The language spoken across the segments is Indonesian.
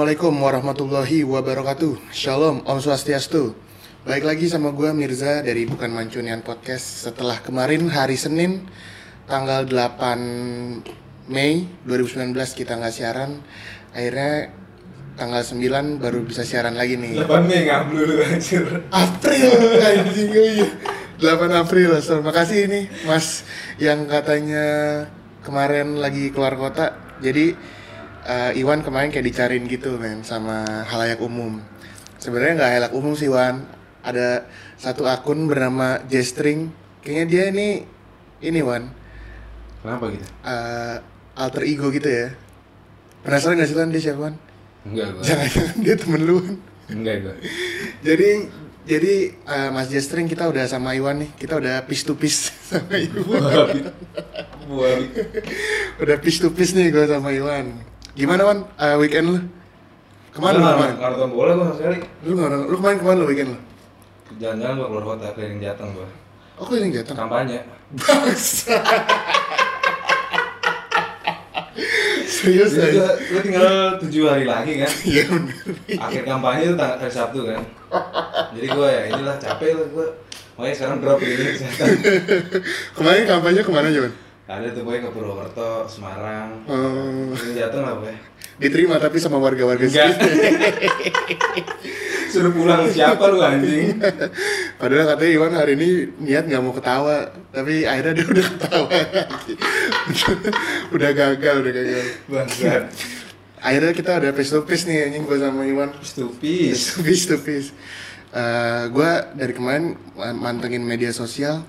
Assalamualaikum warahmatullahi wabarakatuh. Shalom, Om Swastiastu. Baik lagi sama gue Mirza dari Bukan Mancunian Podcast. Setelah kemarin hari Senin Tanggal 8 Mei 2019 kita nggak siaran. Akhirnya tanggal 9 baru bisa siaran lagi nih. 8 Mei ngablu lu anjir. April anjing oh iya. 8 April so, makasih ini Mas yang katanya kemarin lagi keluar kota. Jadi eh, Iwan kemarin kayak dicariin gitu men sama halayak umum. Sebenarnya nggak halayak umum sih Wan. Ada satu akun bernama Jestring kayaknya dia ini ini Wan. Kenapa gitu? eh, alter ego gitu ya. Penasaran gak sih Wan? Dia siapa Wan? Enggak jangan-jangan dia temen lu Wan. Enggak jadi jadi eh, Mas Jestring kita udah sama Iwan nih. Kita udah piece to piece sama Iwan. Buabi Buabi udah piece to piece nih gue sama Iwan gimana Wan? Eh, weekend lu? Ke mana lu kemarin? Nonton bola gua sama sekali lu nggak lu kemarin ke mana lu weekend lu? Jalan-jalan gua keluar kota keliling Jateng gua. Oh keliling jatuh Kampanye. Bangsa serius aja gua tinggal 7 hari lagi kan? Iya bener. Akhir kampanye itu tang- hari Sabtu kan? Jadi gua ya inilah capek lah gua. Makanya sekarang drop ini kemarin kampanye ke mana Jon? Ada tuh boy ke Purwokerto, Semarang Oh, Keliling Jateng lah boy diterima tapi sama warga-warga sekitar Suruh pulang siapa lu anjing Padahal katanya Iwan hari ini niat nggak mau ketawa, tapi akhirnya dia udah ketawa. udah gagal, udah gagal. Bangsat Akhirnya kita ada face to face nih anjing gue sama Iwan. Stupis Face to face. gue dari kemarin ma- mantengin media sosial.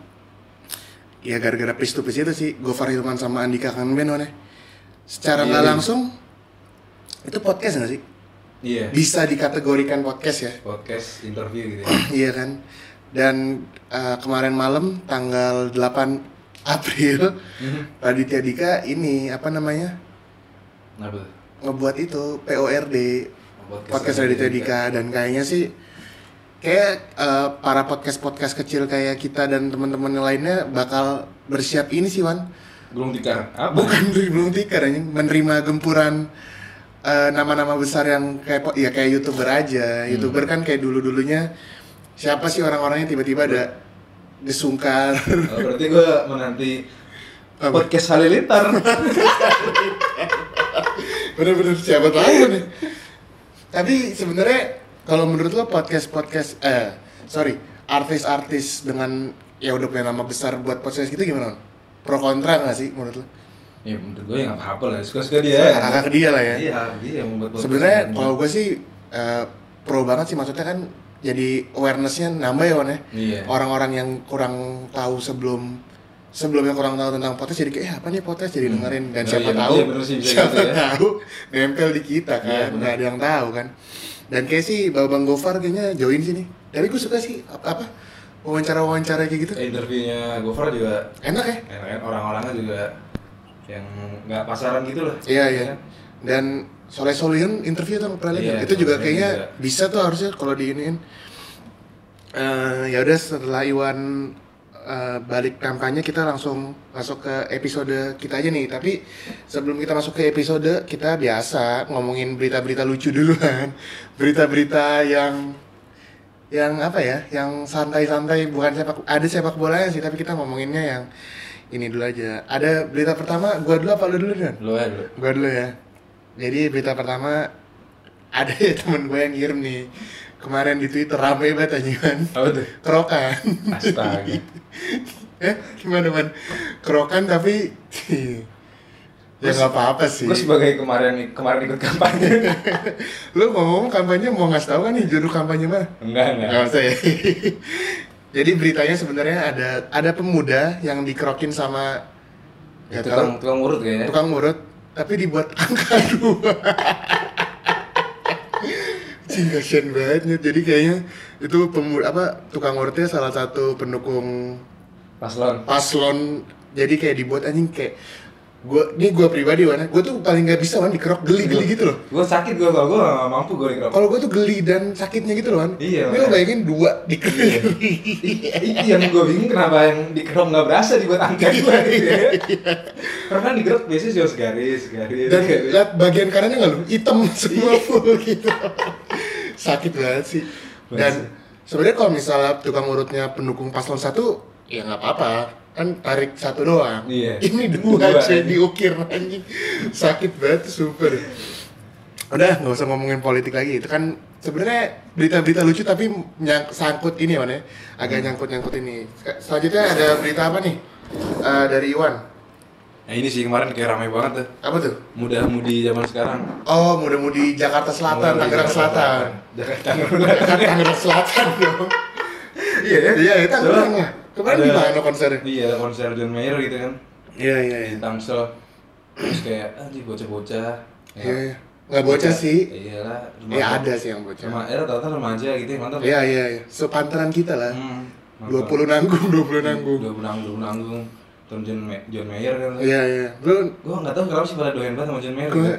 Ya gara-gara face to face itu sih, Gofar Hilman sama Andika Kanben mana? Secara Iya, nggak iya. langsung itu podcast nggak sih? Iya Bisa dikategorikan podcast ya? Podcast interview gitu ya Iya kan. Dan eh, kemarin malam tanggal 8 April Raditya Dika ini apa namanya? Kenapa ngebuat itu PORD Podcast podcast Raditya Dika dan kayaknya sih kayak eh, para podcast-podcast kecil kayak kita dan teman-teman yang lainnya bakal bersiap ini sih Wan. Belum tikar Apa? Bukan belum tikar anjing, menerima gempuran eh, nama-nama besar yang kayak ya kayak YouTuber aja. YouTuber kan kayak dulu-dulunya siapa sih orang-orangnya tiba-tiba ada desungkar Oh, berarti gue menanti Apa? podcast Halilintar bener-bener siapa tahu nih tapi sebenarnya kalau menurut lo podcast podcast eh sorry artis-artis dengan ya udah punya nama besar buat podcast gitu gimana pro kontra nggak sih menurut lo? Ya menurut gue ya gak apa-apa lah, suka-suka dia hak hak dia lah ya. Iya, dia yang membuat sebenarnya kalau gue sih eh, pro banget sih maksudnya kan jadi awarenessnya nambah ya Wan ya. Iya. Orang-orang yang kurang tahu sebelum sebelumnya kurang tahu tentang podcast jadi kayak eh apa nih podcast? Jadi dengerin. Dan Oh, siapa iya, tahu iya, sih, siapa gitu ya. tahu nempel di kita Iya, kan bener. nggak ada yang tahu kan dan kayak sih Babang Gofar kayaknya join sini. Tapi gue suka sih apa, apa wawancara-wawancara kayak gitu. Interviewnya Gofar juga enak ya? Enak kan, orang-orangnya juga yang gak pasaran gitu lah. Iya iya. Dan Soleh Solihin interview tuh pernah lihat Iya, itu juga kayaknya juga. bisa tuh harusnya kalau diiniin Eh ya udah setelah Iwan eh, balik kampanye kita langsung masuk ke episode kita aja nih. Tapi sebelum kita masuk ke episode kita biasa ngomongin berita-berita lucu dulu kan berita-berita yang yang apa ya? Yang santai-santai. Bukan sepak ada sepak bolanya sih tapi kita ngomonginnya yang ini dulu aja. Ada berita pertama gua dulu apa lu dulu kan Lo ya dulu. Gua dulu ya. Jadi berita pertama ada ya temen gue yang ngirim nih kemarin di Twitter rame banget aja kan. Apa tuh? kerokan. Astaga. Eh gimana man? Kerokan tapi ya nggak apa-apa sih. Gue sebagai kemarin kemarin ikut kampanye? Lu ngomong kampanye mau ngasih tahu kan nih judul kampanye mah Enggak, enggak. Nggak usah ya. Jadi beritanya sebenarnya ada ada pemuda yang dikerokin sama Ya, tukang, tahu, tukang urut kayaknya. Tukang urut tapi dibuat angka dua Cing, kasian banget jadi kayaknya itu pemuda apa tukang urutnya salah satu pendukung Paslon paslon jadi kayak dibuat anjing kayak Gua, ini gua pribadi Wan, gua tuh paling nggak bisa Wan dikerok geli-geli gitu loh. Gue sakit gue kalau gue gak mampu gue dikerok. Kalau gua tuh geli dan sakitnya gitu loh Wan. Iya, Ini lo bayangin dua dikerok. Iya, yang gue bingung kenapa yang dikerok nggak berasa di buat angkat gue gitu ya. Karena kan dikerok biasanya cuma segaris, segaris. dan lihat bagian kanannya nggak lu hitam semua full gitu. Sakit banget sih. Dan sebenarnya kalau misalnya tukang urutnya pendukung paslon satu, ya nggak apa-apa kan tarik satu doang. Iya. Ini dua, Dua, anjing. diukir anjing. Sakit banget super. Udah nggak usah ngomongin politik lagi. Itu kan sebenarnya berita-berita lucu tapi nyang, sangkut ini ya. Agak nyangkut-nyangkut ini. Selanjutnya ada berita apa nih? Eh, dari Iwan. Nah ini sih kemarin kayak ramai banget tuh. Apa tuh? Muda-mudi zaman sekarang. Oh, mudah-mudi Jakarta Selatan, Tangerang Selatan. Jakarta Jakarta Tangerang Selatan dong. Iya ya? Iya, itu Tangerang lah. Kemarin di mana konsernya? Iya, konser John Mayer gitu kan. Iya, iya, Di Tangsel. Terus kayak anjir bocah-bocah. Ya, Iya, iya. Nggak bocah sih. Iyalah. Ya ada sih yang bocah. Cuma ya rata-rata remaja gitu ya, mantap. Iya, iya, iya. Sepantaran kita lah. Hmm, 20 nanggung, 20 nanggung. Dua nanggung, dua nanggung. Terus John, Ma- John Mayer kan. Iya, iya. Bro, Gue nggak tahu kenapa sih pada doyan banget sama John Mayer. gue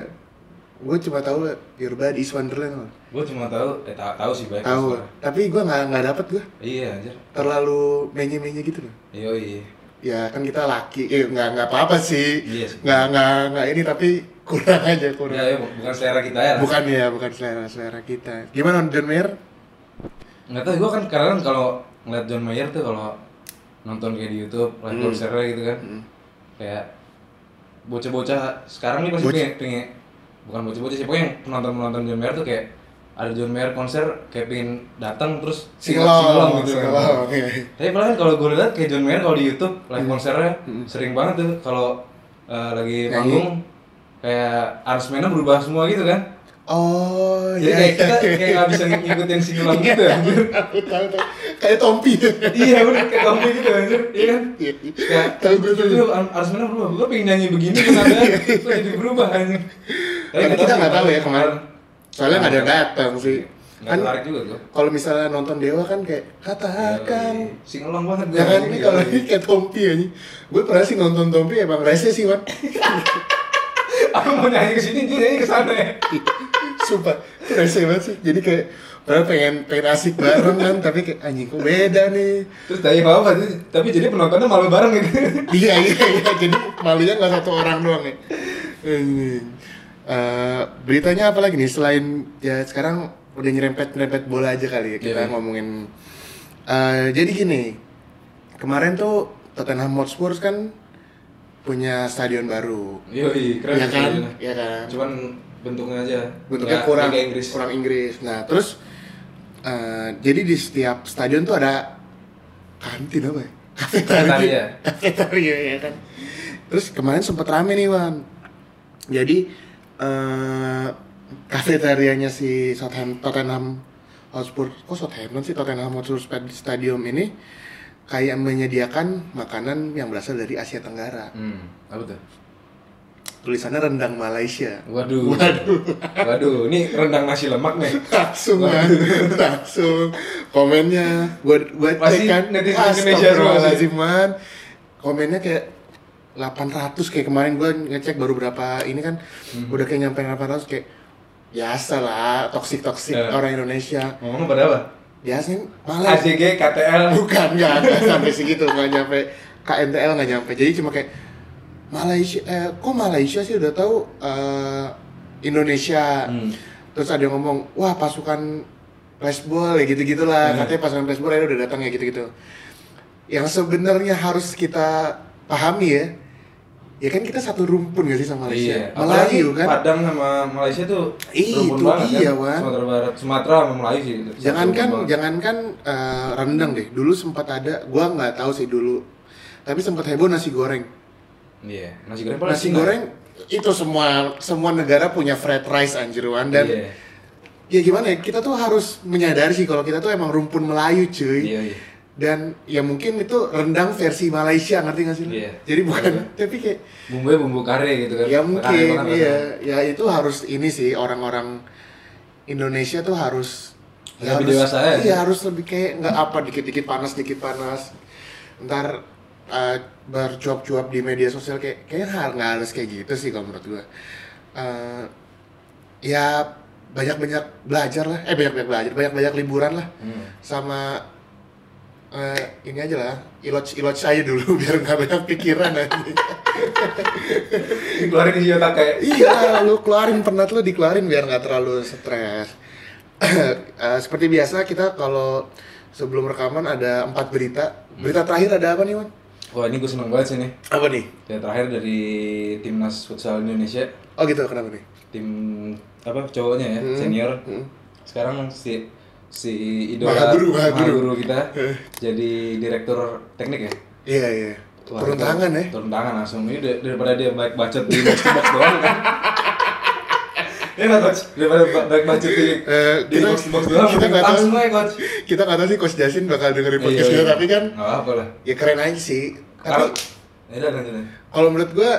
gue cuma tahu Your Body is Wonderland. Gue cuma tahu, eh tahu, tahu sih baik. Tahu. Tapi gue nggak nggak dapet gue. Iya anjir. Terlalu menye-menye gitu loh. Iya iya. Ya kan kita laki, eh nggak nggak apa-apa sih. Iya sih. Nggak nggak nggak ini tapi kurang aja kurang. Ya, ya, bukan selera kita ya. Bukan ya, bukan selera selera kita. Gimana John Mayer? Nggak tahu gue kan kadang kalau ngeliat John Mayer tuh kalau nonton kayak di YouTube, live Hmm. konsernya gitu kan. Kayak bocah-bocah sekarang nih pasti Bocah. pengen, pengen bukan bocah-bocah sih, pokoknya yang penonton-penonton John Mayer tuh kayak ada John Mayer konser kayak pengen datang terus Singelong, gitu kan. iya. Tapi padahal kan kalau gue lihat kayak John Mayer kalau di YouTube live konsernya sering banget tuh kalau eh, lagi Nyanyi. manggung kayak aransemennya berubah semua gitu kan. Oh, Jadi iya. kayak kita kayak nggak bisa ngikutin gitu anjir. Tahu tahu tahu. Kayak Tompi. iya bener kayak kamu gitu anjir. Iya kan? Iya. Tahu gue tuh. itu aransemennya berubah. Gue pengen nyanyi begini kenapa kok jadi berubah anjir. Tapi kita nggak tahu ya kemarin. Soalnya nggak ada datang sih. Nggak Kan juga tuh. kalau misalnya nonton Dewa kan kayak katakan singelong banget gua. Jangan nih kalau ini kayak Tompi aja. Gue pernah sih nonton Tompi emang rese sih, Wan. aku mau nyanyi ke sini dia nyanyi ke sana ya. Sumpah, itu rese banget sih. Jadi kayak padahal pengen pengen asik bareng kan, tapi kayak anjing kok beda nih. Terus tanya apa apa tapi jadi penontonnya malu bareng gitu. iya iya iya jadi malunya nggak satu orang doang ya. Eh, beritanya apa lagi nih selain ya sekarang udah nyerempet nyerempet bola aja kali ya kita Iya. ngomongin Eh, jadi gini kemarin tuh Tottenham Hotspur kan punya stadion baru Yoi, keren ya kan stadionnya. ya kan Cuman bentuknya aja. bentuknya Nggak- kurang Inggris. kurang Inggris nah terus eh, jadi di setiap stadion tuh ada kantin apa ya Kafetaria. kafetaria ya kan terus kemarin sempet rame nih Wan jadi eh kafetarianya si Southampton Tottenham Hotspur kok Southampton sih Tottenham Hotspur Stadium ini kayak menyediakan makanan yang berasal dari Asia Tenggara Hmm, apa tuh? Tulisannya rendang Malaysia Waduh. Waduh. ini rendang nasi lemak nih. langsung kan langsung komennya gua gua cek kan netizen Indonesia man komennya kayak 800 kayak kemarin gua ngecek baru berapa ini kan Hmm. udah kayak nyampe 800 kayak biasa lah toksik toksik Eh. orang Indonesia Ngomong pada apa? biasanya malah ACG, KTL. bukan nggak sampai segitu nggak nyampe KNTL nggak nyampe jadi cuma kayak Malaysia eh, kok Malaysia sih udah tahu eh, Indonesia Hmm. terus ada yang ngomong wah pasukan flashball ya gitu gitulah Hmm. katanya pasukan flashball ya udah datang ya gitu gitu yang sebenarnya harus kita pahami ya ya kan kita satu rumpun gak sih sama Malaysia Iya. Melayu kan Padang sama Malaysia tuh Ih, rumpun itu banget dia, kan. Wan. Sumatera Barat, Sumatera sama Melayu sih. Jangankan jangankan eh, rendang deh dulu sempat ada gua nggak tahu sih dulu tapi sempat heboh nasi goreng Iya, nasi goreng nasi goreng itu semua semua negara punya fried rice anjirwan dan Iya. ya gimana ya kita tuh harus menyadari sih kalau kita tuh emang rumpun Melayu cuy Iya, iya. dan ya mungkin itu rendang versi Malaysia ngerti gak sih? Iya. jadi bukan Iya. tapi kayak Bumbunya bumbu kare gitu kan. ya mungkin iya ya itu harus ini sih orang-orang Indonesia tuh harus Lebih harus dewasa ya? iya harus lebih kayak nggak apa dikit-dikit panas dikit panas ntar uh, bercuap-cuap di media sosial kayak kayak hal nggak harus kayak gitu sih kalau menurut gue Uh, ya banyak-banyak belajar lah. Eh banyak-banyak belajar banyak-banyak liburan lah. Hmm. sama eh, ini aja lah iloj iloj aja dulu biar nggak banyak pikiran nanti Keluarin isi otak kayak. Iya lu keluarin penat lu dikeluarin biar nggak terlalu stres. Eh, seperti biasa kita kalau sebelum rekaman ada empat berita. Berita terakhir ada apa nih Wan? Wah ini gue seneng banget sih nih apa nih? Yang terakhir dari timnas futsal Indonesia oh gitu kenapa nih? Tim apa cowoknya ya Hmm. senior Hmm. Sekarang si si idola Mahaguru, Mahaguru. kita jadi direktur teknik ya iya iya Wah, turun tangan ya Turun tangan langsung. Ini dar- daripada dia baik bacot di box doang kan. Iya nggak coach? Daripada ba- baik bacot di, Eh, di kita- box box doang, kita nggak tahu. coach. kita nggak tahu sih coach Jasin bakal dengerin Iya, podcast kita iya. tapi kan Nggak apa lah. ya keren aja sih Kalau tapi ya kalau menurut gua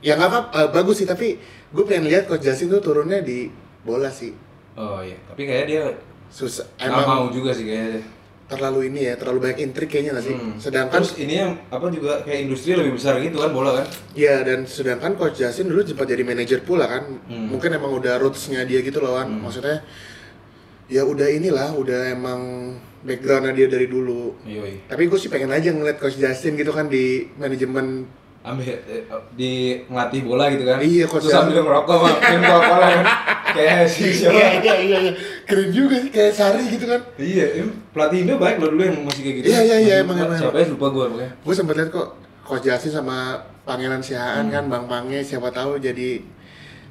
ya nggak apa eh, bagus sih tapi gue pengen lihat coach Jasin tuh turunnya di bola sih Oh iya, tapi kayaknya dia susah emang mau juga sih kayaknya. Terlalu ini ya terlalu banyak intrik kayaknya nggak sih Hmm. sedangkan Terus ini yang apa juga kayak industri lebih besar gitu kan bola kan? ya dan sedangkan coach Jasin dulu sempat jadi manajer pula kan Hmm. mungkin emang udah rootsnya dia gitu loh kan Hmm. maksudnya ya udah inilah udah emang backgroundnya dia dari dulu Iya iya. tapi gue sih pengen aja ngeliat coach Justin gitu kan di manajemen Ambil eh, di ngelatih bola gitu kan? Iya, coach Terus sambil ngerokok minum Coca-Cola kan? Kayak si siapa? iya iya iya iya. keren juga sih kayak Sari gitu kan Iya, pelatih Indo baik loh dulu yang masih kayak gitu. Iya, iya, iya, emang, emang. Siapa ya lupa gue pokoknya. gue sempat lihat kok coach Justin sama Pangeran Siaan Hmm. kan Bang Pange siapa tahu jadi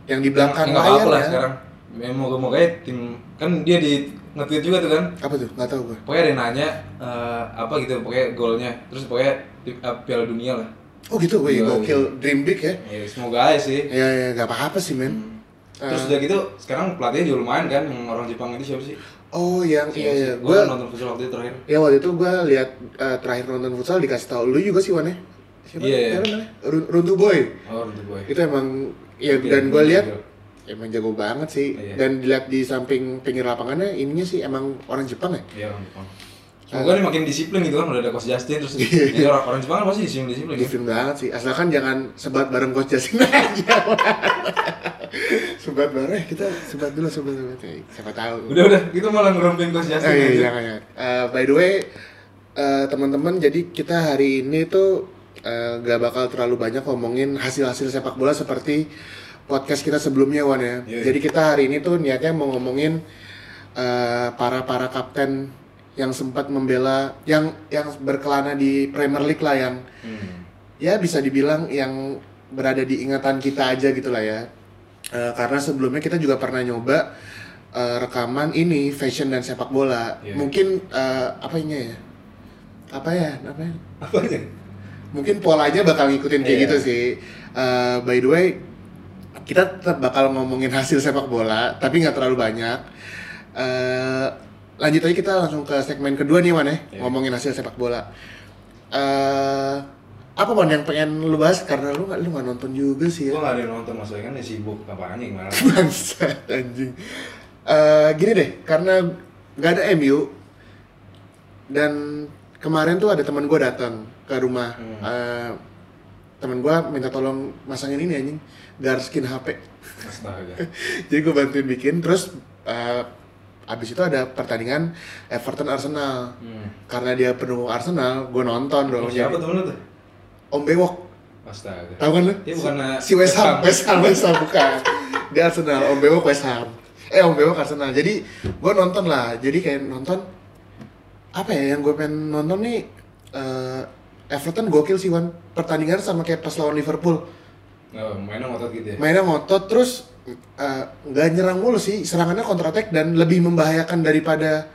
yang di belakang Ya, nggak apa-apa lah layar ya sekarang. Ya, moga-moga ya tim kan dia di nge-tweet juga tuh kan. apa tuh nggak tahu gue Pokoknya ada yang nanya eh, apa gitu, pokoknya golnya. Terus pokoknya eh, Piala Dunia lah. Oh gitu gue Iya, gokil dream big ya Ya, semoga aja sih. ya ya nggak apa-apa sih men Hmm. Terus Eh. udah gitu, sekarang pelatihnya juga lumayan kan, yang orang Jepang itu siapa sih? oh yang iya iya Gue nonton futsal waktu itu terakhir. ya waktu itu gue lihat eh, terakhir nonton futsal dikasih tahu lu juga sih Wan ya siapa Iya, iya. Run- Runtu Boy Oh, untuk gue. itu emang ya Iya, dan gue iya, lihat iya. emang jago banget sih Iya. dan dilihat di samping pinggir lapangannya ininya sih emang orang Jepang ya Iya, orang Jepang. Semoga nih makin disiplin gitu kan, udah ada Coach Justin terus Iya. ya, orang, orang Jepang kan pasti disiplin disiplin. di film banget sih asalkan jangan sebat bareng coach Jasin aja sebat bareng eh, kita sebat dulu sebat dulu Eh, siapa tahu Udah udah, kita malah ngerompin Coach Justin. Eh, iya, aja. jangan, jangan. Eh, by the way, eh, teman-teman, jadi kita hari ini tuh eh, gak bakal terlalu banyak ngomongin hasil-hasil sepak bola seperti podcast kita sebelumnya, Wan ya. Iya, iya. Jadi kita hari ini tuh niatnya mau ngomongin eh, para para kapten yang sempat membela, yang yang berkelana di Premier League lah, yang Hmm. ya bisa dibilang yang berada di ingatan kita aja gitu lah ya Eh, karena sebelumnya kita juga pernah nyoba eh, rekaman ini fashion dan sepak bola Iya. mungkin eh, apa ini ya apa ya apa ya? Apanya? mungkin polanya bakal ngikutin kayak Iya. gitu sih Eh, by the way kita tetap bakal ngomongin hasil sepak bola tapi nggak terlalu banyak Eh, lanjut aja kita langsung ke segmen kedua nih Wan ya. Iya. ngomongin hasil sepak bola. Eh, apa Wan yang pengen lu bahas? Karena lu nggak lu nggak nonton juga sih Gue ya gak ada yang nonton maksudnya kan ya sibuk. Apaan nih gimana? bangsat anjing. Eh, gini deh karena nggak ada MU dan kemarin tuh ada teman gue datang ke rumah. Hmm. Eh, teman gue minta tolong masangin ini anjing. Garskin HP Astaga. jadi gue bantuin bikin terus eh, abis itu ada pertandingan Everton Arsenal. Hmm. karena dia pendukung Arsenal gue nonton dong. Siapa Jadi- temen lu tuh? Om Bewok. Astaga. tahu kan lu? Dia bukan si West Ham. West Ham. West Ham bukan. Dia Arsenal Om Bewok West Ham. Eh Om Bewok Arsenal. Jadi gue nonton lah. Jadi kayak nonton apa ya yang gue pengen nonton nih eh, Everton gokil sih Wan. Pertandingan sama kayak pas lawan Liverpool. Oh, mainnya ngotot gitu ya? mainnya ngotot terus eh, nggak nyerang mulu sih serangannya counter attack dan lebih membahayakan daripada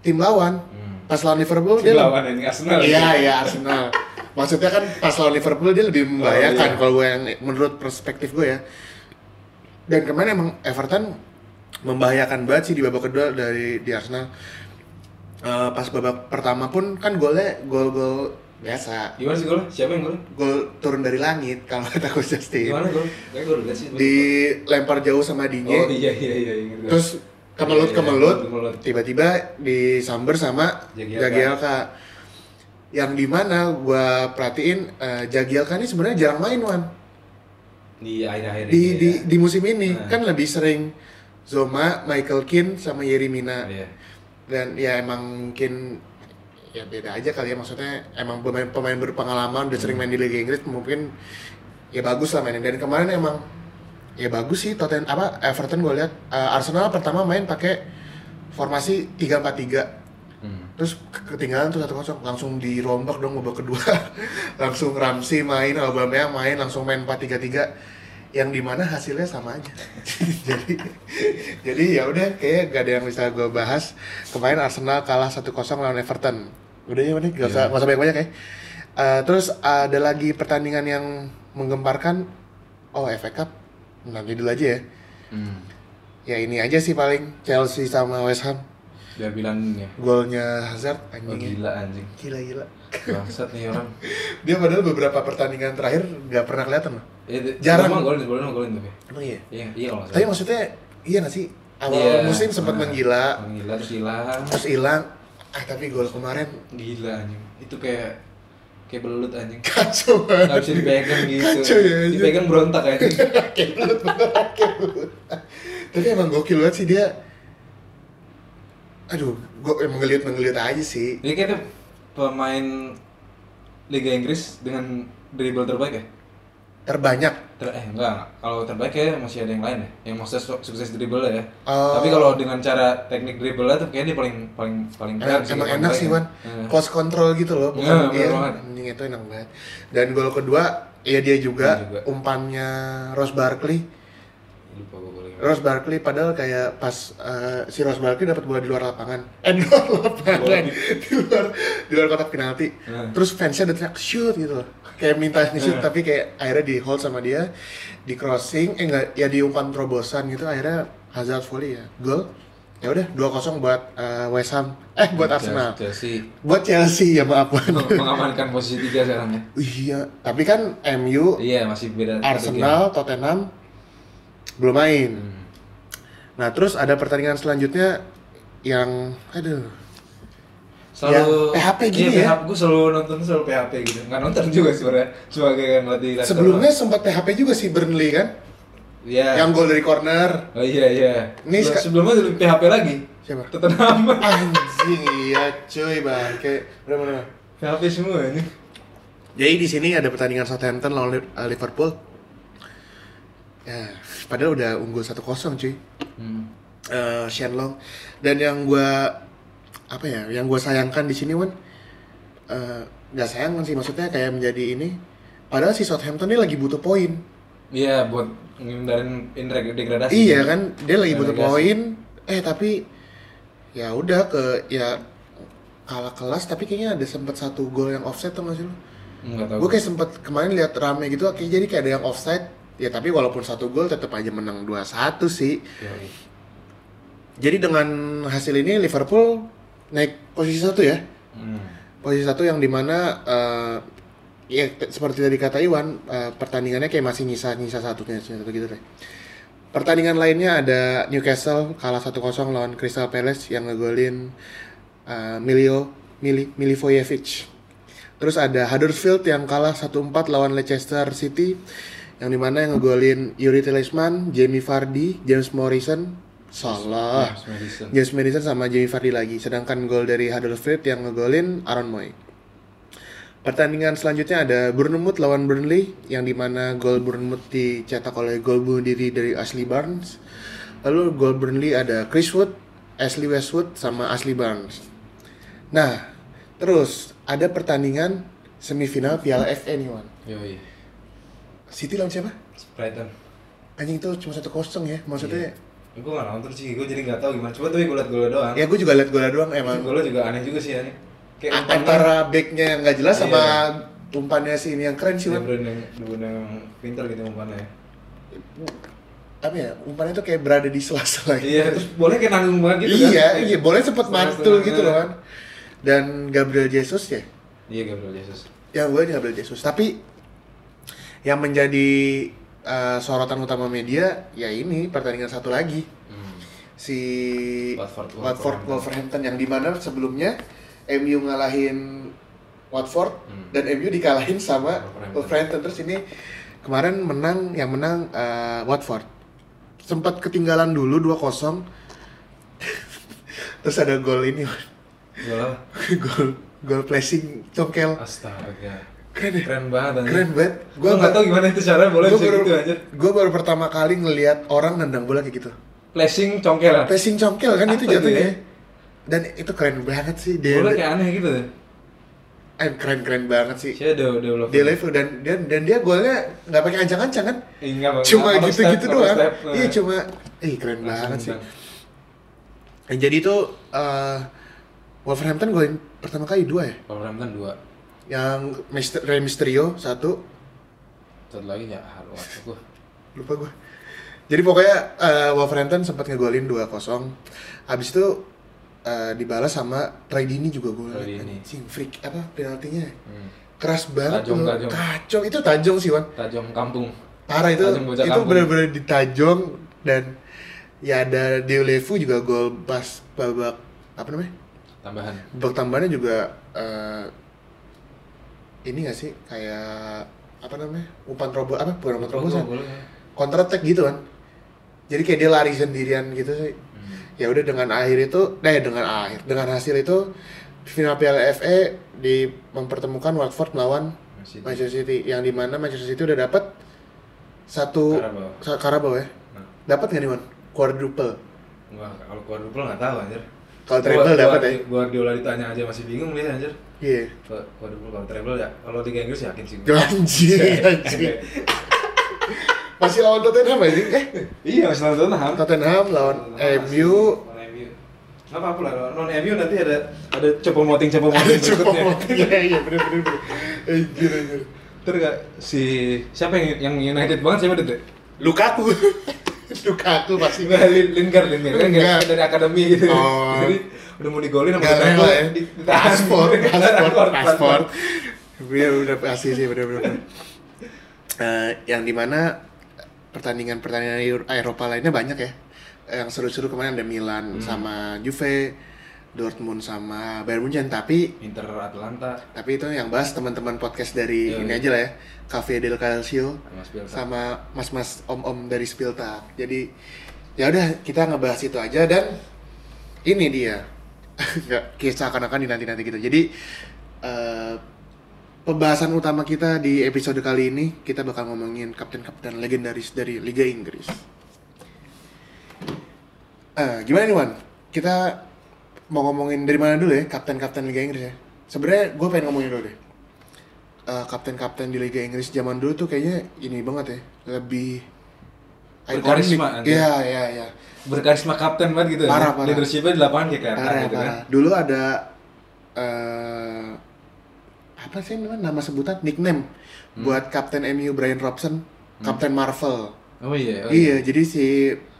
tim lawan Hmm. pas lawan Liverpool Tim dia lawan ini Arsenal. iya iya Arsenal maksudnya kan pas lawan Liverpool dia lebih membahayakan Oh, iya. kalau gue yang menurut perspektif gue ya dan kemarin emang Everton membahayakan banget sih di babak kedua dari di Arsenal Eh, pas babak pertama pun kan golnya gol-gol biasa Gimana sih gol? Siapa yang gol? gol turun dari langit kalau kata Coach Justin Gimana gol? Kayak gol sih. dilempar jauh sama Digne Oh iya iya iya ingat gua. terus kemelut Iya, iya, kemelut tiba-tiba disamber sama Jagielka. Yang di mana gua perhatiin eh, Jagielka ini sebenarnya jarang main Wan Di akhir-akhir di ini di ya. di musim ini Nah. kan lebih sering Zoma, Michael Keane sama Yerry Mina Iya. dan ya emang mungkin ya beda aja kali ya maksudnya emang pemain pemain berpengalaman udah sering main di Liga Inggris mungkin ya bagus lah mainin dan kemarin emang ya bagus sih Tottenham apa Everton gue lihat eh, Arsenal pertama main pakai formasi 3-4-3 Hmm. terus ke- ketinggalan tuh satu kosong. Langsung dirombak dong babak kedua. Langsung Ramsey main Aubameyang main langsung main 4-3-3 yang di mana hasilnya sama aja. Jadi jadi ya udah kayak gak ada yang bisa gue bahas. Kemarin Arsenal kalah 1-0 lawan Everton. Udah ya udah gak usah Iya. gak usah banyak banyak ya. Eh, terus ada lagi pertandingan yang menggemparkan oh FA Cup. Nanti dulu aja ya. Hmm. ya ini aja sih paling Chelsea sama West Ham Biar bilang ya. golnya Hazard Oh, anjing gila anjing. gila gila Bangsat nih orang. dia padahal beberapa pertandingan terakhir nggak pernah kelihatan loh di- Jarang. sebelumnya golin, golin tapi. emang iya Iya, iya kalau nggak tapi maksudnya iya nggak sih awal Iya. musim sempat Nah, menggila Menggila terus hilang. terus hilang ah tapi gol kemarin Gila anjing. Itu kayak kayak belut anjing. kacau banget bisa dipegang gitu. Kacau ya. Dipegang berontak anjing. Kayak belut, beneran kayak belut. tapi emang gokil banget sih dia aduh gue emang ngeliat ngeliat aja sih Ini kayaknya pemain Liga Inggris dengan dribble terbaik ya? terbanyak Ter eh enggak, kalau terbaik ya masih ada yang lain ya, yang maksudnya su- sukses dribble ya. Oh. Tapi kalau dengan cara teknik dribble tuh kayaknya dia paling paling paling Emang, sih, emang enak sih ya. Wan, Iya. close control gitu loh, bukan banget. anjing itu enak banget. Dan gol kedua, ya dia juga, Dia juga. umpannya Ross Barkley. Ross Barkley padahal kayak pas eh, si Ross Barkley dapat bola di luar lapangan, eh di luar lapangan, di luar di luar kotak penalti. Hmm. Terus fansnya udah teriak shoot gitu loh, kayak minta shoot Hmm. tapi kayak akhirnya di hold sama dia, di crossing, eh enggak, ya di umpan terobosan gitu, akhirnya Hazard volley ya, gol. Ya udah 2-0 buat eh, West Ham, eh buat Arsenal. Chelsea buat Chelsea ya maaf mengamankan posisi tiga sekarang ya. iya tapi kan MU Iya masih beda. Arsenal Tottenham belum main. Hmm. nah terus ada pertandingan selanjutnya yang aduh. Selalu Ya, PHP gini iya, ya. PHP, gue selalu nonton selalu PHP gitu. Nggak nonton juga sebenarnya sebagai yang ngelatih sebelumnya sempat PHP juga sih Burnley kan? Iya. yang gol dari corner. Oh iya iya. Ini Sebelum- sebelumnya lebih PHP lagi. Siapa? Tottenham. Anjing iya cuy bang kayak bener bener PHP semua ini. Jadi di sini ada pertandingan Southampton lawan uh, Liverpool. Ya padahal udah unggul 1-0 cuy. Hmm. eh Shenlong. Dan yang gua apa ya yang gua sayangkan di sini Wan eh, nggak sayangkan sih maksudnya kayak menjadi ini. Padahal si Southampton ini lagi butuh poin. Iya buat ngindarin degradasi. Iya kan? Dia lagi butuh poin. Eh tapi ya udah ke ya kalah kelas tapi kayaknya ada sempat satu gol yang offside tuh masih lu? Gue kayak sempet kemarin lihat rame gitu kayak jadi kayak ada yang offside ya tapi walaupun satu gol tetap aja menang 2-1 sih. Yoi. jadi dengan hasil ini Liverpool naik posisi satu ya? Hmm. posisi satu yang di mana eh, ya seperti tadi kata Iwan eh, pertandingannya kayak masih nyisa nyisa satunya satu gitu deh. Pertandingan lainnya ada Newcastle kalah 1-0 lawan Crystal Palace yang ngegolin eh, Milio Mili, Milivojevic. Terus ada Huddersfield yang kalah 1-4 lawan Leicester City yang di mana yang ngegolin Yuri Tielemans, Jamie Vardy, James Morrison, Salah, James Madison. James Madison sama Jamie Vardy lagi. Sedangkan gol dari Huddersfield yang ngegolin Aaron Moy. Pertandingan selanjutnya ada Bournemouth lawan Burnley yang di mana gol Bournemouth dicetak oleh gol bunuh diri dari Ashley Barnes. Lalu gol Burnley ada Chris Wood, Ashley Westwood sama Ashley Barnes. Nah, terus ada pertandingan semifinal Piala FA nih, Wan. Yoi. City lawan siapa? Brighton Anjing itu cuma satu kosong ya, maksudnya. gue gak nonton sih gue jadi gak tahu gimana coba tapi gue liat golnya doang Ya gue juga liat golnya doang emang. golnya juga aneh juga sih aneh kayak A- umpan antara backnya yang nggak jelas sama Iya. umpannya si ini yang keren sih Wan. bener yang yang pintar gitu umpannya apa ya umpannya tuh kayak berada di sela-sela gitu. iya terus boleh kayak nanggung banget gitu iya kan iya boleh sempet mantul gitu loh kan dan Gabriel Jesus ya iya Gabriel Jesus ya gue Gabriel Jesus tapi yang menjadi uh, sorotan utama media ya ini pertandingan satu lagi hmm. si Watford- Watford Wolverhampton. Wolverhampton yang di mana sebelumnya MU ngalahin Watford Hmm. dan MU dikalahin sama Wolverhampton. Terus ini kemarin menang yang menang eh, Watford sempat ketinggalan dulu 2-0 terus ada gol ini Gol gol gol placing congkel Astaga. Keren ya Keren banget anjir. keren banget Gua nggak tahu gimana itu cara boleh gue bisa baru, gitu anjir. gua baru pertama kali ngelihat orang nendang bola kayak gitu Flashing congkel. placing congkel kan itu Apa itu jatuhnya ya? dan itu keren banget sih dia Boleh kayak aneh gitu. eh, keren keren banget sih udah belum. dia level dan dan dan dia golnya nggak pakai ancang-ancang kan Enggak, cuma gitu gitu doang step. iya cuma eh keren banget sih nendang. Nah, jadi itu eh, Wolverhampton golin pertama kali dua ya Wolverhampton dua. Yang Mister, Rey Mysterio satu Satu lagi ya harus gua. lupa gue jadi pokoknya eh, Wolverhampton sempat ngegolin 2-0 habis itu eh, dibalas sama Troy Deeney juga Deeney. anjing freak apa penaltinya Hmm. keras banget Tajong, tajong. kacau itu tajong sih Wan Tajam kampung. parah itu Tajong itu benar-benar ditajong dan ya ada Deolevu juga gol pas babak apa namanya Tambahan. babak tambahannya juga eh, ini gak sih kayak apa namanya umpan robot apa bukan umpan gol. counter attack gitu kan jadi kayak dia lari sendirian gitu sih Hmm. ya udah dengan akhir itu eh dengan akhir dengan hasil itu final Piala FA di mempertemukan Watford melawan Masih. Manchester City yang di mana Manchester City udah dapat satu Carabao. sa- Carabao ya Nah, dapat nggak nih man quadruple Wah, kalau quadruple nggak tahu anjir. Kalau Gua- dapat gua- ya Guardiola ditanya aja masih bingung dia anjir. iya Kalau Quadruple kalau treble ya kalau Liga Inggris yakin sih. anjing anjing masih lawan Tottenham aja eh iya, masih lawan Tottenham. Tottenham lawan MU. Nggak apa-apa lah, lawan MU nanti ada ada coba moting ada moting berikutnya. iya iya bener bener bener anjir anjir Terus si siapa yang yang United banget siapa itu? Lukaku Lukaku pasti Enggak, Lin- Lingard, Lingard kan dari akademi gitu. Oh. Jadi udah mau digolin sama Lukaku, ya paspor paspor Paspor, Iya udah pasti sih bener bener Eh, yang di mana pertandingan pertandingan Eropa lainnya banyak ya yang seru-seru kemarin ada Milan Hmm. sama Juve Dortmund sama Bayern Munchen tapi Inter Atlanta tapi itu yang bahas teman-teman podcast dari Iya, ini iya. aja lah ya Cafe del Calcio sama Spilta. sama mas-mas om-om dari Spiltak. Jadi ya udah kita ngebahas itu aja dan ini dia nggak kisah akan-akan dinanti-nanti gitu. Jadi eh, pembahasan utama kita di episode kali ini kita bakal ngomongin kapten-kapten legendaris dari Liga Inggris. Eh, gimana nih Wan? Kita mau ngomongin dari mana dulu ya kapten-kapten Liga Inggris ya? Sebenarnya gue pengen ngomongin dulu deh eh, kapten-kapten di Liga Inggris zaman dulu tuh kayaknya ini banget ya lebih Berkarisma. Iya iya iya. berkarisma kapten banget gitu Parah, ya. parah. leadershipnya di lapangan kayak kelihatan Parah gitu parah. kan Dulu ada eh apa sih namanya nama sebutan nickname Hmm. buat kapten MU Brian Robson, Kapten Marvel. oh iya oh Iya, jadi si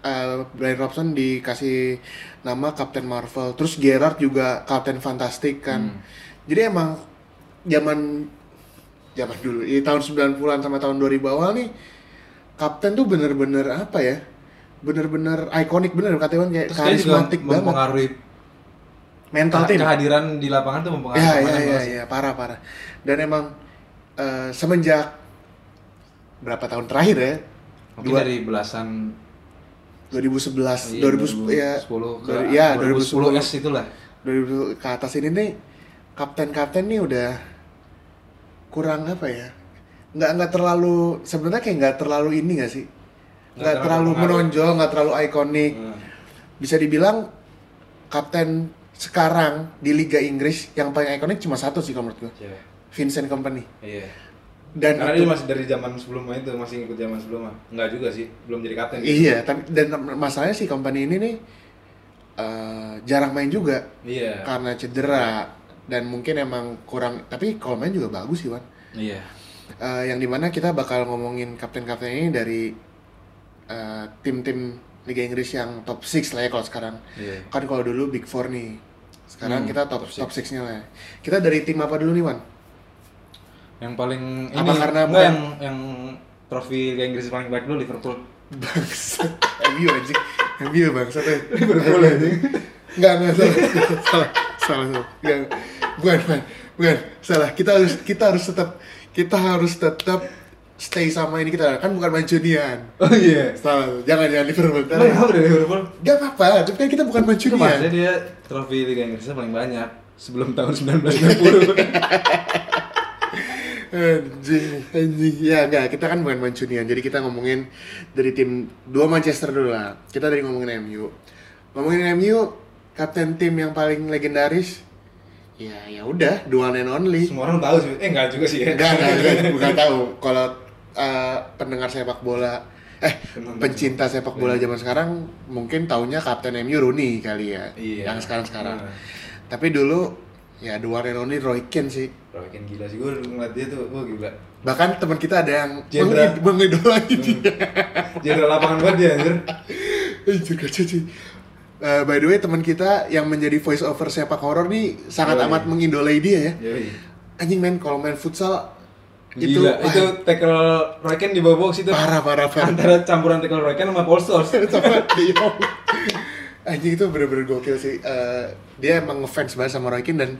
eh, Brian Robson dikasih nama Kapten Marvel. Terus Gerrard juga Kapten Fantastic kan. Hmm. Jadi emang zaman zaman dulu, di tahun 90-an sama tahun 2000 awal nih Kapten tuh bener-bener apa ya? Bener-bener ikonik bener katanya Wan, kayak terus karismatik banget. mempengaruhi Mental tim. kehadiran di lapangan tuh mempengaruhi Ya, permainan ya, ya, parah, parah. Dan emang eh, semenjak berapa tahun terakhir ya? mungkin Dua- dari belasan 2011, iya, 2010 ya, 2010 ke ya, 2010 2010 S itulah 2000 ke atas ini nih kapten-kapten nih udah kurang apa ya? Nggak nggak terlalu sebenarnya kayak nggak terlalu ini nggak sih? Nggak Nggak terlalu terlalu menonjol, nggak terlalu ikonik. Hmm. Bisa dibilang kapten sekarang di Liga Inggris yang paling ikonik cuma satu sih kalau menurut gue, Iya. Vincent Kompany. Iya. Dan Karena itu- dia masih dari zaman sebelumnya itu masih ngikut zaman sebelumnya. Enggak juga sih, belum jadi kapten. gitu. Iya, tapi dan masalahnya si Kompany ini nih eh, jarang main juga Iya. karena cedera dan mungkin emang kurang. Tapi kalau main juga bagus sih, Wan. Iya. Eh, yang di mana kita bakal ngomongin kapten-kapten ini dari eh, tim-tim Liga Inggris yang top 6 lah ya kalau sekarang. Iya. Kan kalau dulu Big Four nih. Sekarang Hmm, kita top top top 6-nya lah. Kita dari tim apa dulu nih, Wan? Yang paling Apa ini karena enggak yang yang trofi Liga Inggris paling baik dulu Liverpool. Bangsat. MU anjing. MU bangsat. eh. Liverpool anjing. Enggak, enggak salah. salah. Salah, salah. Enggak. Bukan, bukan. bukan salah kita harus kita harus tetap kita harus tetap stay sama ini kita kan bukan Mancunian Oh iya. salah jangan jangan Liverpool Ntar- apa dari Liverpool? Gak apa-apa, tapi kan kita bukan Mancunian maksudnya dia trofi Liga Inggrisnya paling banyak sebelum tahun 1960. Anjing, anjing. Ya enggak, kita kan bukan Mancunian. Jadi kita ngomongin dari tim dua Manchester dulu lah. Kita dari ngomongin MU. Ngomongin MU, kapten tim yang paling legendaris. Ya, ya udah, dua and only. Semua orang tahu sih. Eh enggak juga sih ya. Enggak, enggak, enggak, bukan tahu. Kalau eh, pendengar sepak bola eh Penonton. pencinta sepak bola zaman sekarang mungkin taunya kapten MU Rooney kali ya. Iya. Yang sekarang-sekarang. Nah. Tapi dulu ya dua only Roy Keane sih. Roy Keane gila sih gue ngeliat dia tuh, gue gila. Bahkan teman kita ada yang Jenderal. mengid- mengidolai dia. Jenderal lapangan banget dia anjir. Anjir, kacau cuy. Eh, by the way, teman kita yang menjadi voice over sepak horror nih sangat Yoi. amat mengidolai dia ya. Yoi. Anjing men, kalau main futsal itu Gila, itu tackle Roy Keane di bawah box itu. parah parah parah. Antara campuran tackle Roy Keane sama Paul Scholes. sama De Jong. Anjing itu bener-bener gokil sih. Eh, dia emang ngefans banget sama Roy Keane dan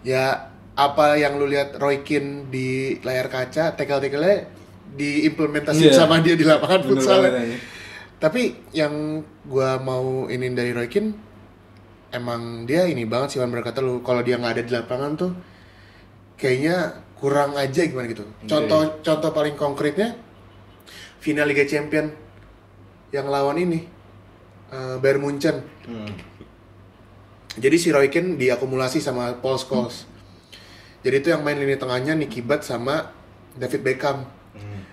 ya apa yang lu lihat Roy Keane di layar kaca, tackle-tackle-nya diimplementasi Iya. sama dia di lapangan futsal. Tapi yang gua mau ini dari Roy Keane emang dia ini banget sih Wan berkata lu kalau dia nggak ada di lapangan tuh kayaknya kurang aja gimana gitu. Contoh contoh paling konkretnya final Liga Champion yang lawan ini eh, Bayern Munchen. Hmm. Jadi si Roy Keane diakumulasi sama Paul Scholes. Jadi itu yang main lini tengahnya Nicky Butt sama David Beckham Hmm.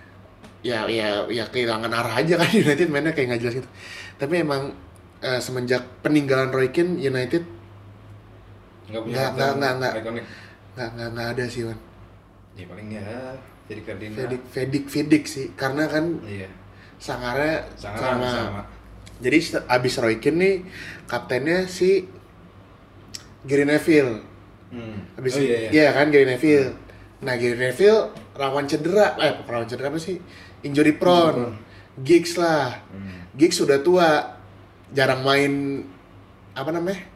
ya ya ya kehilangan arah aja kan United mainnya kayak nggak jelas gitu tapi emang eh, semenjak peninggalan Roy Keane United Nggak, nggak, nggak, nggak. nggak nggak nggak ada sih Wan Ya paling ya jadi Ferdinand. Fedik Fedik Fedik sih karena kan Iya. sangarnya Sangat sama, sama. Jadi abis Roy Keane nih kaptennya si Gary Neville Hmm. abis oh, iya, iya. iya kan Gary Neville nah Gary Neville rawan cedera eh rawan cedera apa sih injury prone gigs lah Hmm. Giggs sudah tua, jarang main apa namanya?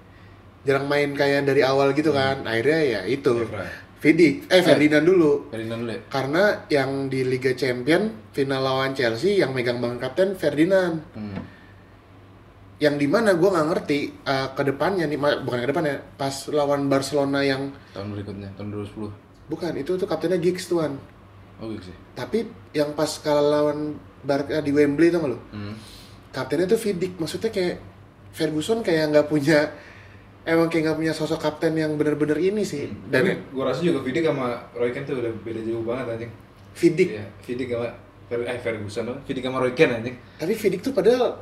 Jarang main kayak dari awal gitu kan. Akhirnya ya itu. Evra. Vidic, eh Ferdinand dulu. Ferdinand dulu ya? Karena yang di Liga Champion final lawan Chelsea yang megang banget kapten Ferdinand. Hmm. Yang di mana gue nggak ngerti eh, ke depannya nih, bukan ke depannya, pas lawan Barcelona yang Tahun berikutnya, tahun 2010. bukan itu tuh kaptennya Giggs tuan. Oh gitu sih. Tapi yang pas kalah lawan Barca di Wembley tuh lo, Hmm. kaptennya tuh Vidic maksudnya kayak Ferguson kayak nggak punya emang kayak nggak punya sosok kapten yang bener-bener ini sih Dan dan gua rasa juga Vidic sama Roy Keane tuh udah beda jauh banget anjing. Vidic Iya, Vidic sama Fer- eh Ferguson? Vidic sama Roy Keane anjing. tapi Vidic tuh padahal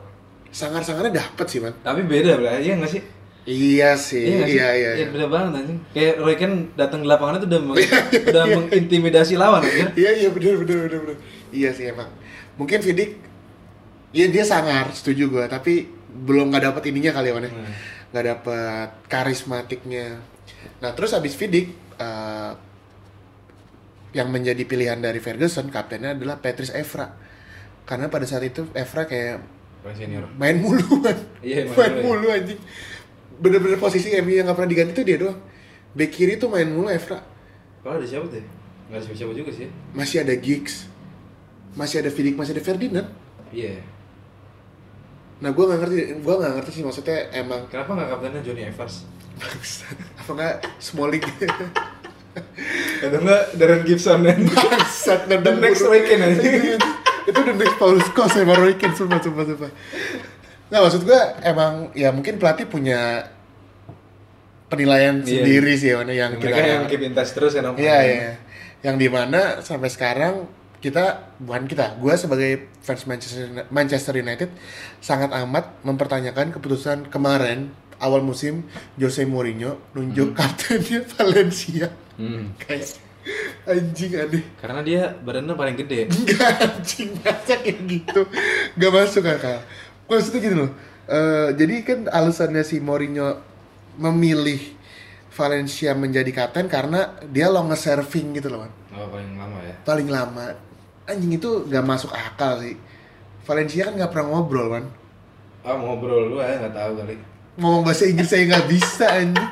sangar-sangarnya dapet sih man Tapi beda lah, iya nggak sih? iya sih nggak sih? iya iya, iya. beda banget anjing. Kayak Roy Keane datang ke lapangan itu udah meng- udah mengintimidasi lawan anjing. iya iya bener bener bener bener iya sih emang mungkin Vidic Iya dia sangar, setuju gua. Tapi belum nggak dapet ininya kali ya, Wan, ya. Hmm. nggak dapet karismatiknya. Nah terus abis Vidic, eh, yang menjadi pilihan dari Ferguson, kaptennya adalah Patrice Evra. Karena pada saat itu Evra kayak Paling senior. main mulu kan, Iya, main main mulu mulu anjing. Bener-bener posisi MU yang nggak pernah diganti tuh dia doang. Back kiri tuh main mulu Evra. Kalau ada siapa tuh? Nggak ada siapa juga sih. Masih ada Giggs, masih ada Vidic, masih ada Ferdinand. Iya. Nah gue nggak ngerti, gue nggak ngerti sih maksudnya emang Kenapa nggak kaptennya Johnny Evers? apa nggak Smalling Atau nggak Darren Gibson dan bangsat The next Keane aja. itu the next Paul Scholes sama Roy Keane sumpah sumpah sumpah nggak maksud gue emang ya mungkin pelatih punya penilaian Iya. sendiri sih mana yang Mereka kita yang keep in touch terus kan Iya iya. Yang di mana sampai sekarang kita bukan kita, gue sebagai fans Manchester Manchester United sangat amat mempertanyakan keputusan kemarin awal musim Jose Mourinho nunjuk kaptennya Valencia Hmm. kayak anjing aneh Karena dia badannya paling gede. Enggak anjing masa kayak gitu Gak masuk akal Maksudnya gini loh eh, Jadi kan alasannya si Mourinho Memilih Valencia menjadi kapten Karena dia longest serving gitu loh man. Oh, paling lama ya. Paling lama Anjing itu gak masuk akal sih Valencia kan gak pernah ngobrol man Ah, ngobrol lu ya nggak tahu kali. Ngomong bahasa Inggris saya gak bisa anjing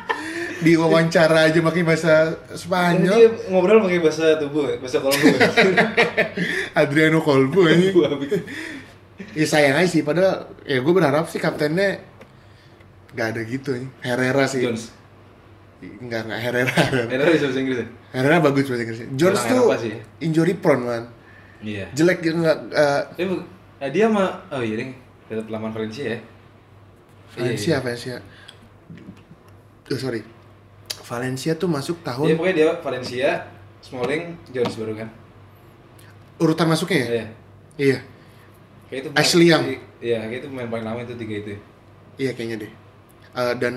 di wawancara aja pakai bahasa Ini dia Spanyol. ngobrol pakai bahasa tubuh, bahasa kolbu. Adriano aja. Gua habis. Ya sayang aja sih, padahal ya gue berharap sih kaptennya nggak ada gitu ya. Herrera sih. Jones. Enggak, enggak Herrera. Enak di bahasa Inggris ya? Herrera bagus bahasa Inggrisnya. Jones Orang tuh sih. injury prone man. Iya. Jelek dia nggak eh, Eh, eh, dia mah oh iya ding, tetap laman Valencia ya. Valencia, Iya, iya. Valencia. Oh, sorry. Valencia tuh masuk tahun pokoknya dia Valencia, Smalling, Jones baru kan. urutan masuknya ya? Iya. Iya. Kayak itu Ashley Young. Iya, kayak itu pemain paling lama itu tiga itu. Iya kayaknya deh. Eh, dan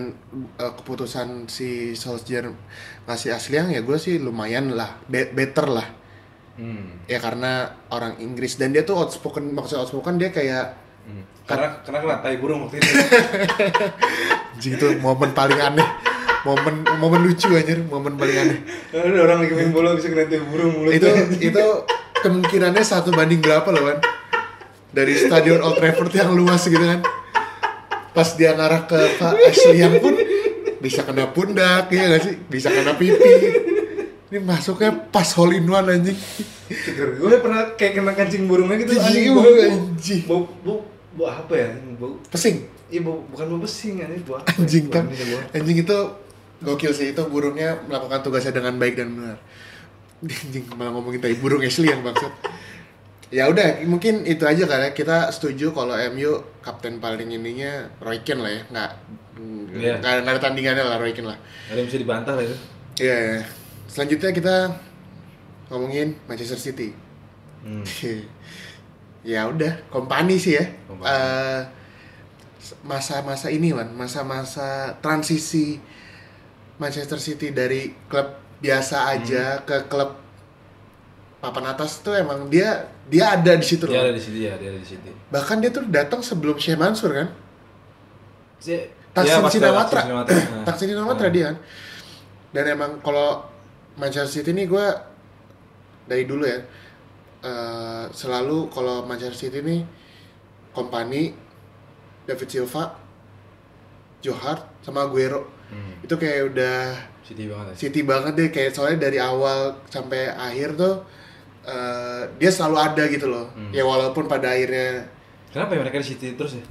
eh, keputusan si Solskjaer ngasih Asliang ya gue sih lumayan lah, be- better lah. Hmm. Ya karena orang Inggris dan dia tuh outspoken, maksudnya outspoken dia kayak Hmm. Karena karena kena tai burung waktu itu. anjing itu momen paling aneh. Momen momen lucu anjir, momen paling aneh. Ada orang lagi main bola bisa kena burung mulut. itu itu kemungkinannya satu banding berapa loh kan dari stadion Old Trafford yang luas gitu kan pas dia ngarah ke Pak Ashley yang pun bisa kena pundak ya gak sih bisa kena pipi ini masuknya pas hole in one anjing. Gue pernah kayak kena kancing burungnya gitu Anjing, bau, anjing. bau, bau, bau apa ya? Bau, pesing iya bau, bukan bau besing anjing, bau apa? anjing kan anjing itu gokil sih itu burungnya melakukan tugasnya dengan baik dan benar anjing malah ngomongin tadi burung Ashley yang maksud ya udah mungkin itu aja kali ya kita setuju kalau MU kapten paling ininya Roy Keane lah ya nggak Iya. nggak nggak ada tandingannya lah Roy Keane lah Ada yang bisa dibantah lah itu. iya iya. selanjutnya kita ngomongin Manchester City Hmm. ya udah kompani sih ya. Eh, masa-masa ini man masa-masa transisi Manchester City dari klub biasa aja Hmm. ke klub papan atas tuh emang dia dia ada di situ Dia ada loh di situ ya, dia ada di situ. bahkan dia tuh datang sebelum Syekh Mansur kan Si- Taksin pas Sinawatra Taksin Sinawatra. Nah. dia kan dan emang kalau Manchester City ini gue dari dulu ya eh, selalu kalau Manchester City ini kompani David Silva Joe Hart sama Aguero Hmm. itu kayak udah City banget ya. City banget deh kayak soalnya dari awal sampai akhir tuh eh, dia selalu ada gitu loh Hmm. ya walaupun pada akhirnya Kenapa ya mereka di City terus ya?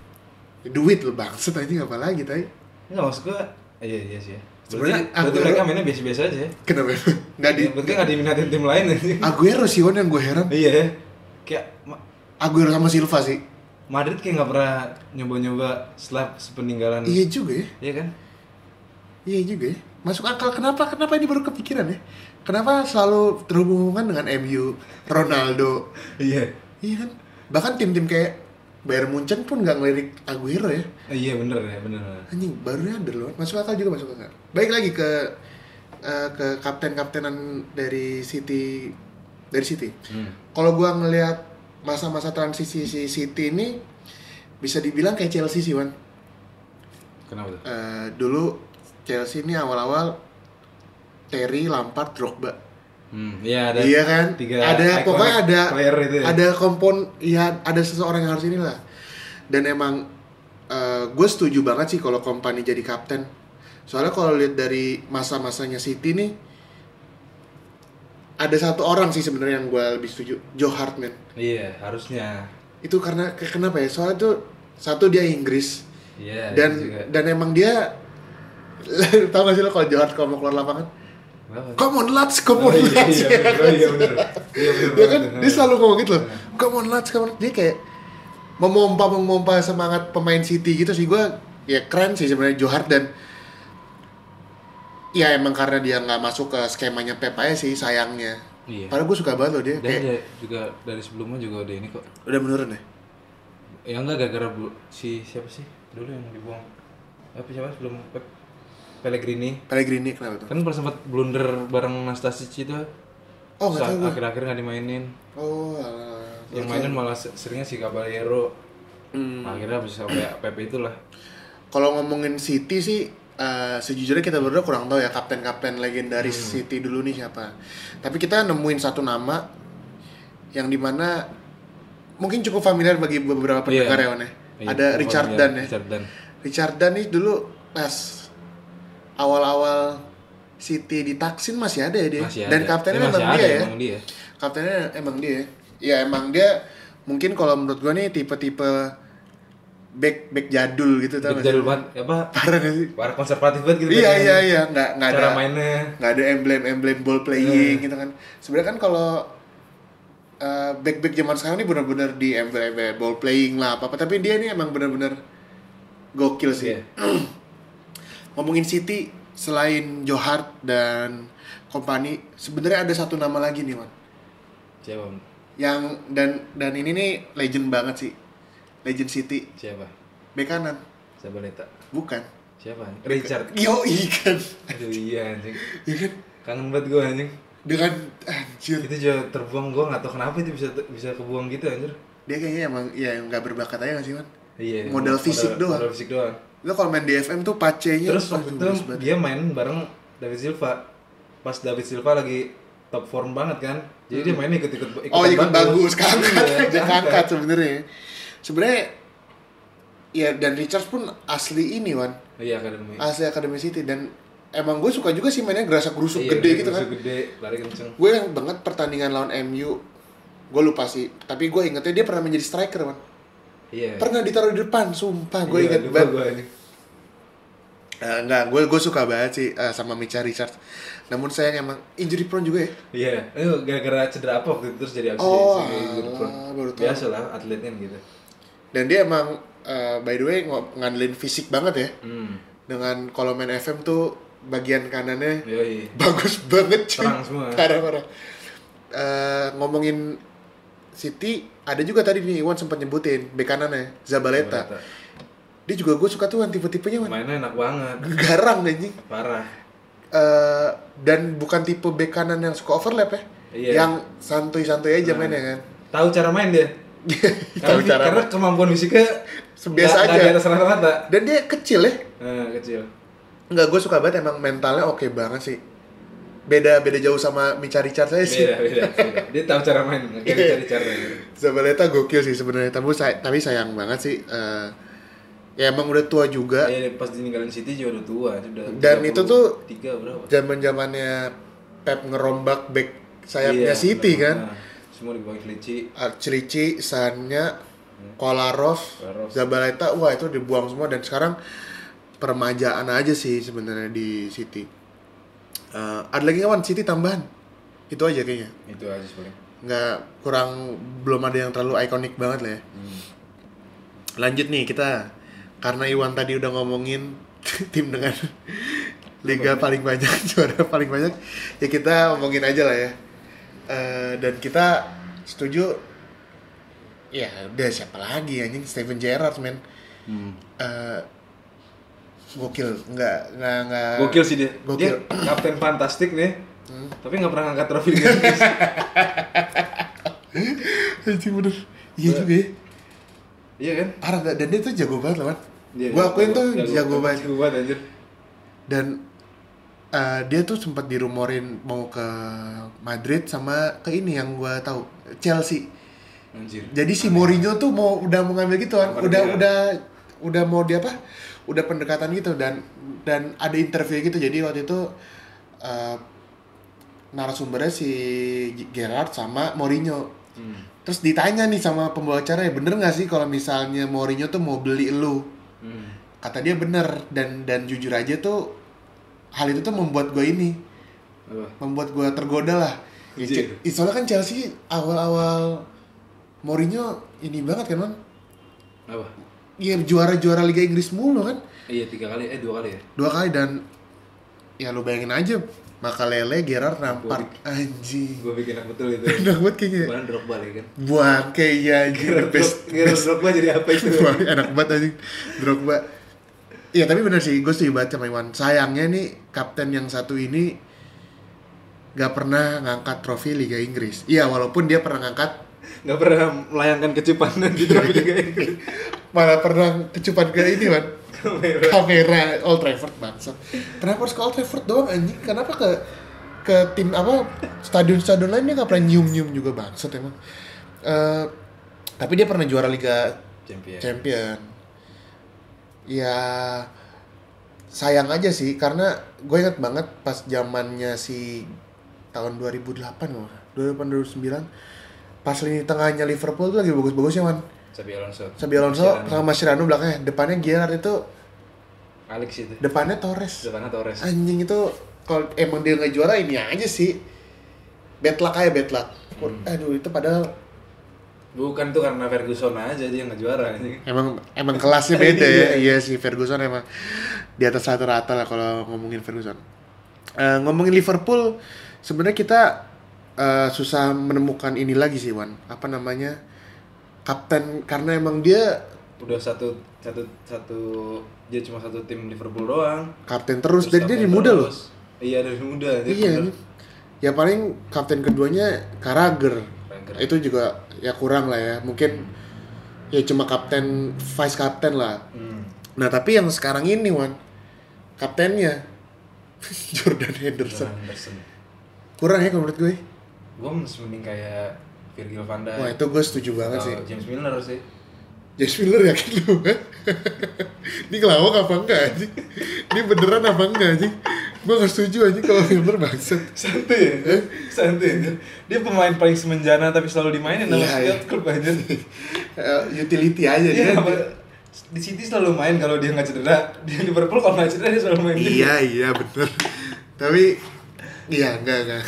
duit loh bangset aja apa lagi tadi Enggak maksud gua, iya iya sih ya. Sebenarnya Berarti, berarti mereka mainnya biasa-biasa aja ya. kenapa nggak di penting nggak diminatin tim lain aja. Aguero sih yang gue heran Iya ya. Kayak Aguero sama Silva sih Madrid kayak nggak pernah nyoba-nyoba setelah sepeninggalan. iya juga ya Iya kan? Iya juga ya. Masuk akal. Kenapa kenapa ini baru kepikiran ya? Kenapa selalu terhubungan dengan MU Ronaldo? Iya. iya kan? Bahkan tim-tim kayak Bayern Munchen pun nggak ngelirik Aguero ya. Iya bener ya bener. anjing baru ada loh masuk akal juga masuk akal. Baik lagi ke eh, ke kapten-kaptenan dari City dari City. Hmm. kalau gua ngelihat masa-masa transisi si City ini bisa dibilang kayak Chelsea sih Wan. Kenapa tuh? Eh, dulu Chelsea ini awal-awal Terry, Lampard, Drogba. Hmm, iya ada. iya kan? Tiga ada pokoknya ada itu ya. ada kompon ya ada seseorang yang harus inilah. Dan emang gue setuju banget sih kalau kompani jadi kapten. Soalnya kalau lihat dari masa-masanya City nih ada satu orang sih sebenarnya yang gue lebih setuju, Joe Hart man. Iya harusnya. Itu karena ke- kenapa ya? Soalnya tuh satu dia Inggris Iya. dan dan emang dia tau gak sih lo kalau Joe Hart kalau mau keluar lapangan? Come on lads, come Oh, on iya, lads iya, ya bener, kan? iya, bener. Iya, bener Dia kan dia selalu ngomong gitu loh. Come on lads, come on. Dia kayak memompa memompa semangat pemain City gitu sih gue ya keren sih sebenarnya Joe Hart dan ya emang karena dia nggak masuk ke skemanya Pep aja sih sayangnya. Iya. Padahal gue suka banget loh dia Dan kayak dia juga dari sebelumnya juga udah ini kok. udah menurun ya. Ya enggak gara-gara si siapa sih dulu yang dibuang? Apa siapa sebelum Pep? Pellegrini. Pellegrini kenapa tuh? Kan pernah sempat blunder bareng Nastasic itu. Oh Saat akhir-akhir nggak dimainin. Oh alah. Yang mainin malah se- seringnya si Caballero. Hmm. Akhirnya bisa sampai Pep itulah. Kalau ngomongin City sih eh, sejujurnya kita berdua kurang tahu ya kapten-kapten legendaris Hmm. City dulu nih siapa. Tapi kita nemuin satu nama yang di mana mungkin cukup familiar bagi beberapa pendengar Iya. ya Wan ya. Iya, Ada Richard Dan ya. Richard Dan. Richard Dan nih dulu pas awal-awal City di Taksin masih ada ya dia. Masih Dan ada. kaptennya Ya, memang masih dia ada, ya. emang dia. Kaptennya emang dia. Ya emang dia mungkin kalau menurut gua nih tipe-tipe back back jadul gitu tau sih? jadul banget apa Parah sih? warna konservatif banget gitu Iya iya iya nggak nggak ada mainnya nggak ada emblem-emblem ball playing Iya. gitu kan. Sebenarnya kan kalau uh, back-back zaman sekarang ini benar-benar di emblem ball playing lah apa apa tapi dia ini emang benar-benar gokil sih. Iya. Ngomongin City selain Johart dan company sebenarnya ada satu nama lagi nih, Man. siapa Yang dan dan ini nih legend banget sih. Legend City siapa bek kanan. siapa Leta Bukan. siapa Richard Yo kan. aduh iya anjing Iya kan? kangen banget gue anjing Dengan anjir itu juga terbuang gue nggak tahu kenapa itu bisa bisa kebuang gitu anjir dia kayaknya emang ya nggak berbakat aja nggak sih man iya Modal fisik doang. modal fisik doang lo kalau main di FM tuh pacenya terus waktu itu dia main bareng David Silva. Pas David Silva lagi top form banget kan. Jadi dia mainnya ikut ikut oh ikut bagus keangkat Iya, aja keangkat sebenarnya. Sebenarnya ya dan Richards pun asli ini wan. Iya akademi. Asli Academy City. Dan emang gue suka juga sih mainnya gerasa gerusuk Iya, gede dia gitu kan. gerusuk gede lari kenceng. Gue yang banget pertandingan lawan MU gue lupa sih. Tapi gue ingetnya dia pernah menjadi striker man iya pernah ditaruh di depan sumpah gue Iya, inget banget. Eh, enggak, gue gue suka banget sih eh, sama Micha Richards. Namun sayang emang injury prone juga ya. Iya, itu gara-gara cedera apa waktu itu terus jadi abis Oh, gitu. alah, baru tahu. Biasa lah atletnya gitu. Dan dia emang eh, by the way ng- ngandelin fisik banget ya. Hmm. Dengan kalau main FM tuh bagian kanannya Yoi. bagus banget cuy. Terang semua. Parah-parah. Eh, ngomongin City ada juga tadi nih Iwan sempat nyebutin bek kanannya Zabaleta. Zabaleta. Dia juga gue suka tuh tipe-tipenya Wan. Mainnya enak banget. Garang anjing. Parah. Eh, dan bukan tipe bek kanan yang suka overlap ya. Iya. Yang santuy-santuy aja Nah. mainnya kan. Tahu cara main dia. Tahu karena, cara karena kemampuan fisiknya Sebiasa aja. di atas rata-rata. Dan dia kecil ya. Nah, kecil. Enggak, gue suka banget emang mentalnya oke banget sih. Beda beda jauh sama Micha Richards aja sih. Beda, beda, beda. Dia tahu cara main, kayak cari cara. Zabaleta gokil sih sebenarnya, tapi say- tapi sayang banget sih. eh, ya emang udah tua juga. Iya, pas ditinggalin City juga udah tua, udah. Dan itu tuh- tiga berapa? Zaman zamannya Pep ngerombak back sayapnya Iya, City benar. kan. Nah, semua dibagi Cilici. Archilici, Sanya, Kolarov, Kolarov. Zabaleta, wah itu dibuang semua dan sekarang peremajaan aja sih sebenarnya di City. Eh, ada lagi kawan City tambahan, itu aja kayaknya. Itu aja paling. Nggak kurang belum ada yang terlalu ikonik banget lah ya. Hmm. Lanjut nih kita karena Iwan tadi udah ngomongin tim dengan liga paling banyak juara paling banyak ya kita ngomongin aja lah ya Eh, dan kita setuju ya udah siapa lagi anjing Steven Gerrard men Hmm. Eh, gokil nggak nggak nggak Gokil sih dia. Gokil. Dia kapten fantastik nih. Hmm. Tapi nggak pernah ngangkat trofi Inggris. anjing bener iya juga ya Iya kan? parah nggak? dan dia tuh jago banget loh man Dia gue akuin tuh jago- jago banget Jago banget anjir. dan eh, dia tuh sempat dirumorin mau ke Madrid sama ke ini yang gua tahu Chelsea. Anjir. Jadi si Mourinho tuh mau udah mau ngambil gitu kan, udah dia. udah udah mau dia apa? Udah pendekatan gitu dan dan ada interview gitu. Jadi waktu itu eh, narasumbernya si Gerard sama Mourinho. Hmm. Terus ditanya nih sama pembawa acara ya bener nggak sih kalau misalnya Mourinho tuh mau beli lu? Hmm. Kata dia bener dan dan jujur aja tuh hal itu tuh membuat gue ini Apa? membuat gue tergoda lah. Ya, soalnya kan Chelsea awal-awal Mourinho ini banget kan man? Apa? Iya juara-juara Liga Inggris mulu kan? Iya tiga kali, eh dua kali ya. Dua kali dan ya lu bayangin aja Makalele, Gerard, Lampard, anjing. Gue bikin aku betul itu. Enak banget kayaknya. Bukan drop balik kan. Buang kayak iya anjing, the best, drop jadi apa itu? Enak banget anjing. Drogba. Iya tapi bener sih, gue setuju banget sama Iwan. Sayangnya nih kapten yang satu ini gak pernah ngangkat trofi Liga Inggris. Iya walaupun dia pernah ngangkat Gak pernah melayangkan kecupanan di trofi Liga Inggris. Malah pernah kecupan ke ini man Kamera. kamera Old Trafford bangsat. Kenapa harus ke Old Trafford doang anjing? Kenapa ke ke tim apa stadion-stadion lain dia nggak pernah nyium-nyium juga bangsat emang. Eh, tapi dia pernah juara Liga Champion. Champion. Ya sayang aja sih karena gue inget banget pas zamannya si tahun 2008 loh 2008 2009 pas lini tengahnya Liverpool tuh lagi bagus-bagusnya man Xabi Alonso. Xabi Alonso Mascherano. sama Mascherano belakangnya depannya Gerrard itu Alex itu. depannya Torres Depannya Torres. anjing itu kalau emang dia nggak juara ini aja sih bad luck aja bad luck Hmm. aduh itu padahal Bukan tuh karena Ferguson aja dia nggak juara anjing. emang emang kelasnya beda ya iya sih Ferguson emang di atas rata-rata lah kalau ngomongin Ferguson Eh, ngomongin Liverpool sebenarnya kita eh, susah menemukan ini lagi sih Wan apa namanya kapten karena emang dia Udah satu satu satu dia cuma satu tim Liverpool doang. kapten terus dan dia dari muda loh terus. Iya dari muda. dia iya bener. ya paling kapten keduanya Carragher Carragher. itu juga ya kurang lah ya mungkin ya cuma kapten vice kapten lah Hmm. nah tapi yang sekarang ini Wan kaptennya Jordan Henderson Jordan Henderson. kurang ya kalau menurut gue Gue masih mending kayak Virgil van Dijk. wah itu gue setuju banget sih James Milner sih. James Miller yakin lu ini ngelawak apa enggak sih ini beneran apa enggak sih gue gak setuju aja kalau Miller bangsa Santai ya? Santai ya? Dia pemain paling semenjana tapi selalu dimainin sama Iya, setiap klub aja. Eh, utility aja Iya, dia apa- di City selalu main kalau dia nggak cedera. Di Liverpool kalau nggak cedera dia selalu main. iya iya bener tapi iya enggak enggak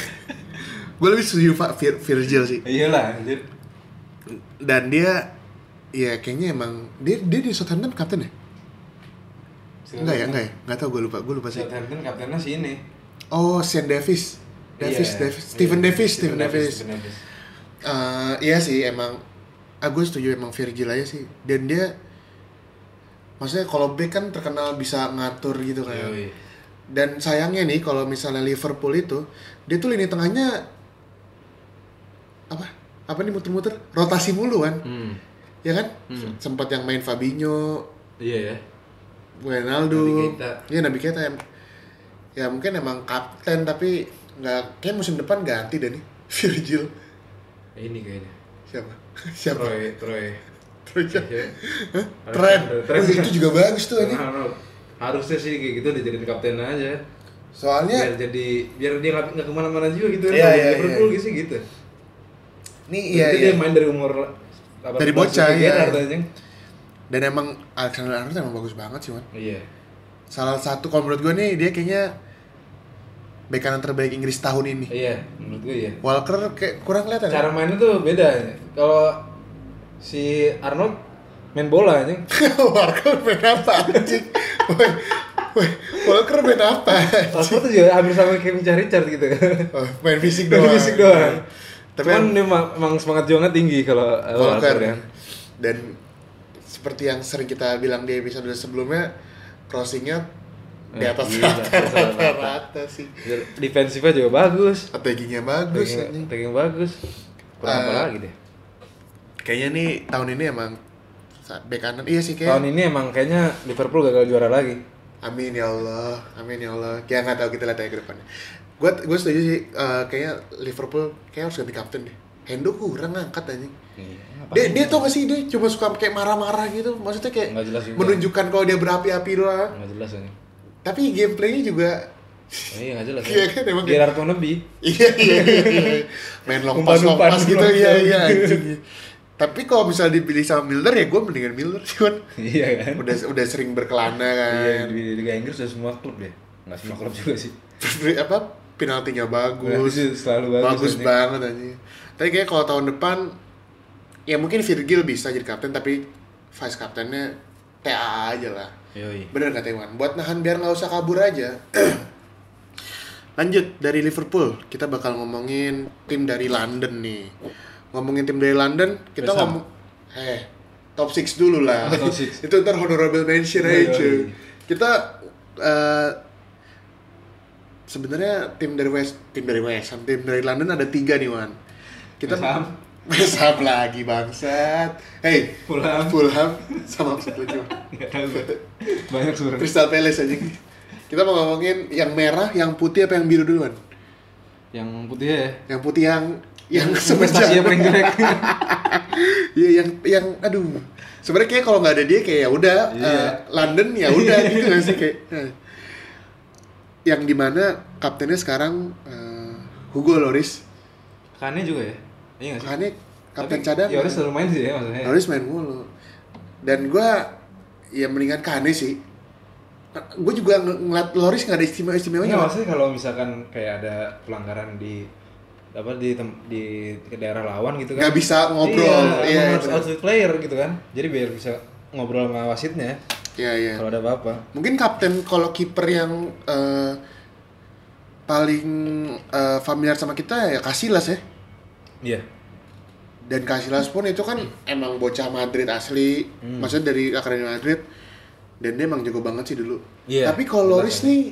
gue lebih setuju Pak Vir- Virgil sih Iyalah, anjir. dan dia ya kayaknya emang dia dia di Southampton kapten ya enggak ya enggak ya enggak tau gue lupa gue lupa sih Southampton kaptennya si ini. oh Sean Davis Davis Iya, Davis. Stephen Davis Stephen Davis Stephen Davis. Eh, iya sih emang ah, gue setuju emang Virgil aja sih dan dia maksudnya kalau back kan terkenal bisa ngatur gitu kan Yoi. dan sayangnya nih kalau misalnya Liverpool itu dia tuh lini tengahnya apa apa nih muter-muter rotasi mulu kan Hmm. ya kan Hmm. sempat yang main Fabinho Iya ya. Ronaldo iya Nabi Keita ya, ya mungkin emang kapten tapi nggak kayak musim depan ganti deh nih Virgil Ini kayaknya. siapa siapa Troy, Troy. Troy siapa? Iya. Hah? Tren. Oh, itu juga bagus tuh ini. Harusnya sih kayak gitu dijadiin kapten aja. Soalnya biar jadi biar dia nggak ke mana-mana juga gitu Iya, Kalau iya, Liverpool iya. gitu sih gitu. Nih iya iya. dia main dari umur 18 Dari bocah, iya. Anjing. Dan emang Alexander Arnold emang bagus banget sih, man. Iya. Salah satu kalau menurut gue nih dia kayaknya bek kanan terbaik Inggris tahun ini. Iya, menurut gue iya. Walker kayak kurang kelihatan. ya? Cara mainnya tuh beda. Kalau si Arnold main bola anjing. Walker main apa anjing? Woi, woi, Walker main apa? Arnold tuh juga hampir sama kayak Richard gitu. Oh, main fisik Main doang. fisik doang. Tapi Cuman dia emang, emang semangat juangnya tinggi kalau Walker Walker ya. dan seperti yang sering kita bilang di episode sebelumnya crossingnya di Eh, atas di atas rata. rata sih Defensifnya juga bagus. strateginya bagus tagging bagus. Kurang apa Eh, lagi deh. kayaknya nih tahun ini emang bek kanan iya sih kayak Tahun ini emang kayaknya Liverpool gagal juara lagi. amin ya Allah amin ya Allah kayak nggak tahu kita lihat aja ke depannya gue gue setuju sih eh, kayaknya Liverpool kayak harus ganti kapten deh. Hendo kurang ngangkat anjing. Iya, dia dia tau gak sih dia cuma suka kayak marah-marah gitu. Maksudnya kayak menunjukkan kalau dia berapi-api doang. Nggak jelas ini. tapi gameplaynya juga iya nggak jelas. Iya kan, emang Gerard lebih. iya iya iya main long pass long pass gitu. iya iya tapi kalau misalnya dipilih sama Milner ya gue mendingan Milner cuman Iya kan. udah udah sering berkelana Iya kan. di Liga Inggris udah semua klub deh. Nggak semua klub juga sih. apa penaltinya bagus Penalti selalu bagus, bagus anjing. banget anjing tapi kayak kalau tahun depan ya mungkin Virgil bisa jadi kapten tapi vice kaptennya TA aja lah Yoi. bener kata Iwan buat nahan biar nggak usah kabur aja lanjut dari Liverpool kita bakal ngomongin tim dari London nih ngomongin tim dari London kita West Ham. ngomong eh top 6 dulu lah top six. itu ntar honorable mention Iya, aja iya. kita eh, sebenarnya tim dari West tim dari West Ham tim dari London ada tiga nih Wan kita West Ham. West Ham lagi bangsat hey Fulham. Fulham sama satu lagi Wan. Nggak tahu. Banyak sebenarnya. Crystal Palace aja. Kita mau ngomongin yang merah, yang putih apa yang biru duluan? Yang putih ya. Yang putih yang yang prestasinya paling jelek. Iya yang yang aduh. Sebenarnya kayak kalau nggak ada dia kayak ya udah Iya. eh, London ya udah gitu nggak sih kayak. eh. Yang di mana kaptennya sekarang eh, Hugo Loris Kane juga ya? Iya nggak sih? Kane kapten Tapi cadangan Yoris selalu main sih ya maksudnya. Loris main mulu dan gue ya mendingan Kane sih gue juga ng- ngeliat Loris nggak ada istimewa istimewanya Enggak maksudnya kalau misalkan kayak ada pelanggaran di apa di tem- di ke daerah lawan gitu kan. nggak bisa ngobrol Iya, iya harus outfield player gitu kan. Jadi biar bisa ngobrol sama wasitnya iya iya kalau ada apa-apa. mungkin kapten kalau kiper yang eh, paling eh, familiar sama kita ya Casillas ya Iya. dan Casillas pun itu kan emang bocah Madrid asli Hmm. maksudnya dari akademi Madrid dan dia emang jago banget sih dulu Iya, tapi kalau Loris nih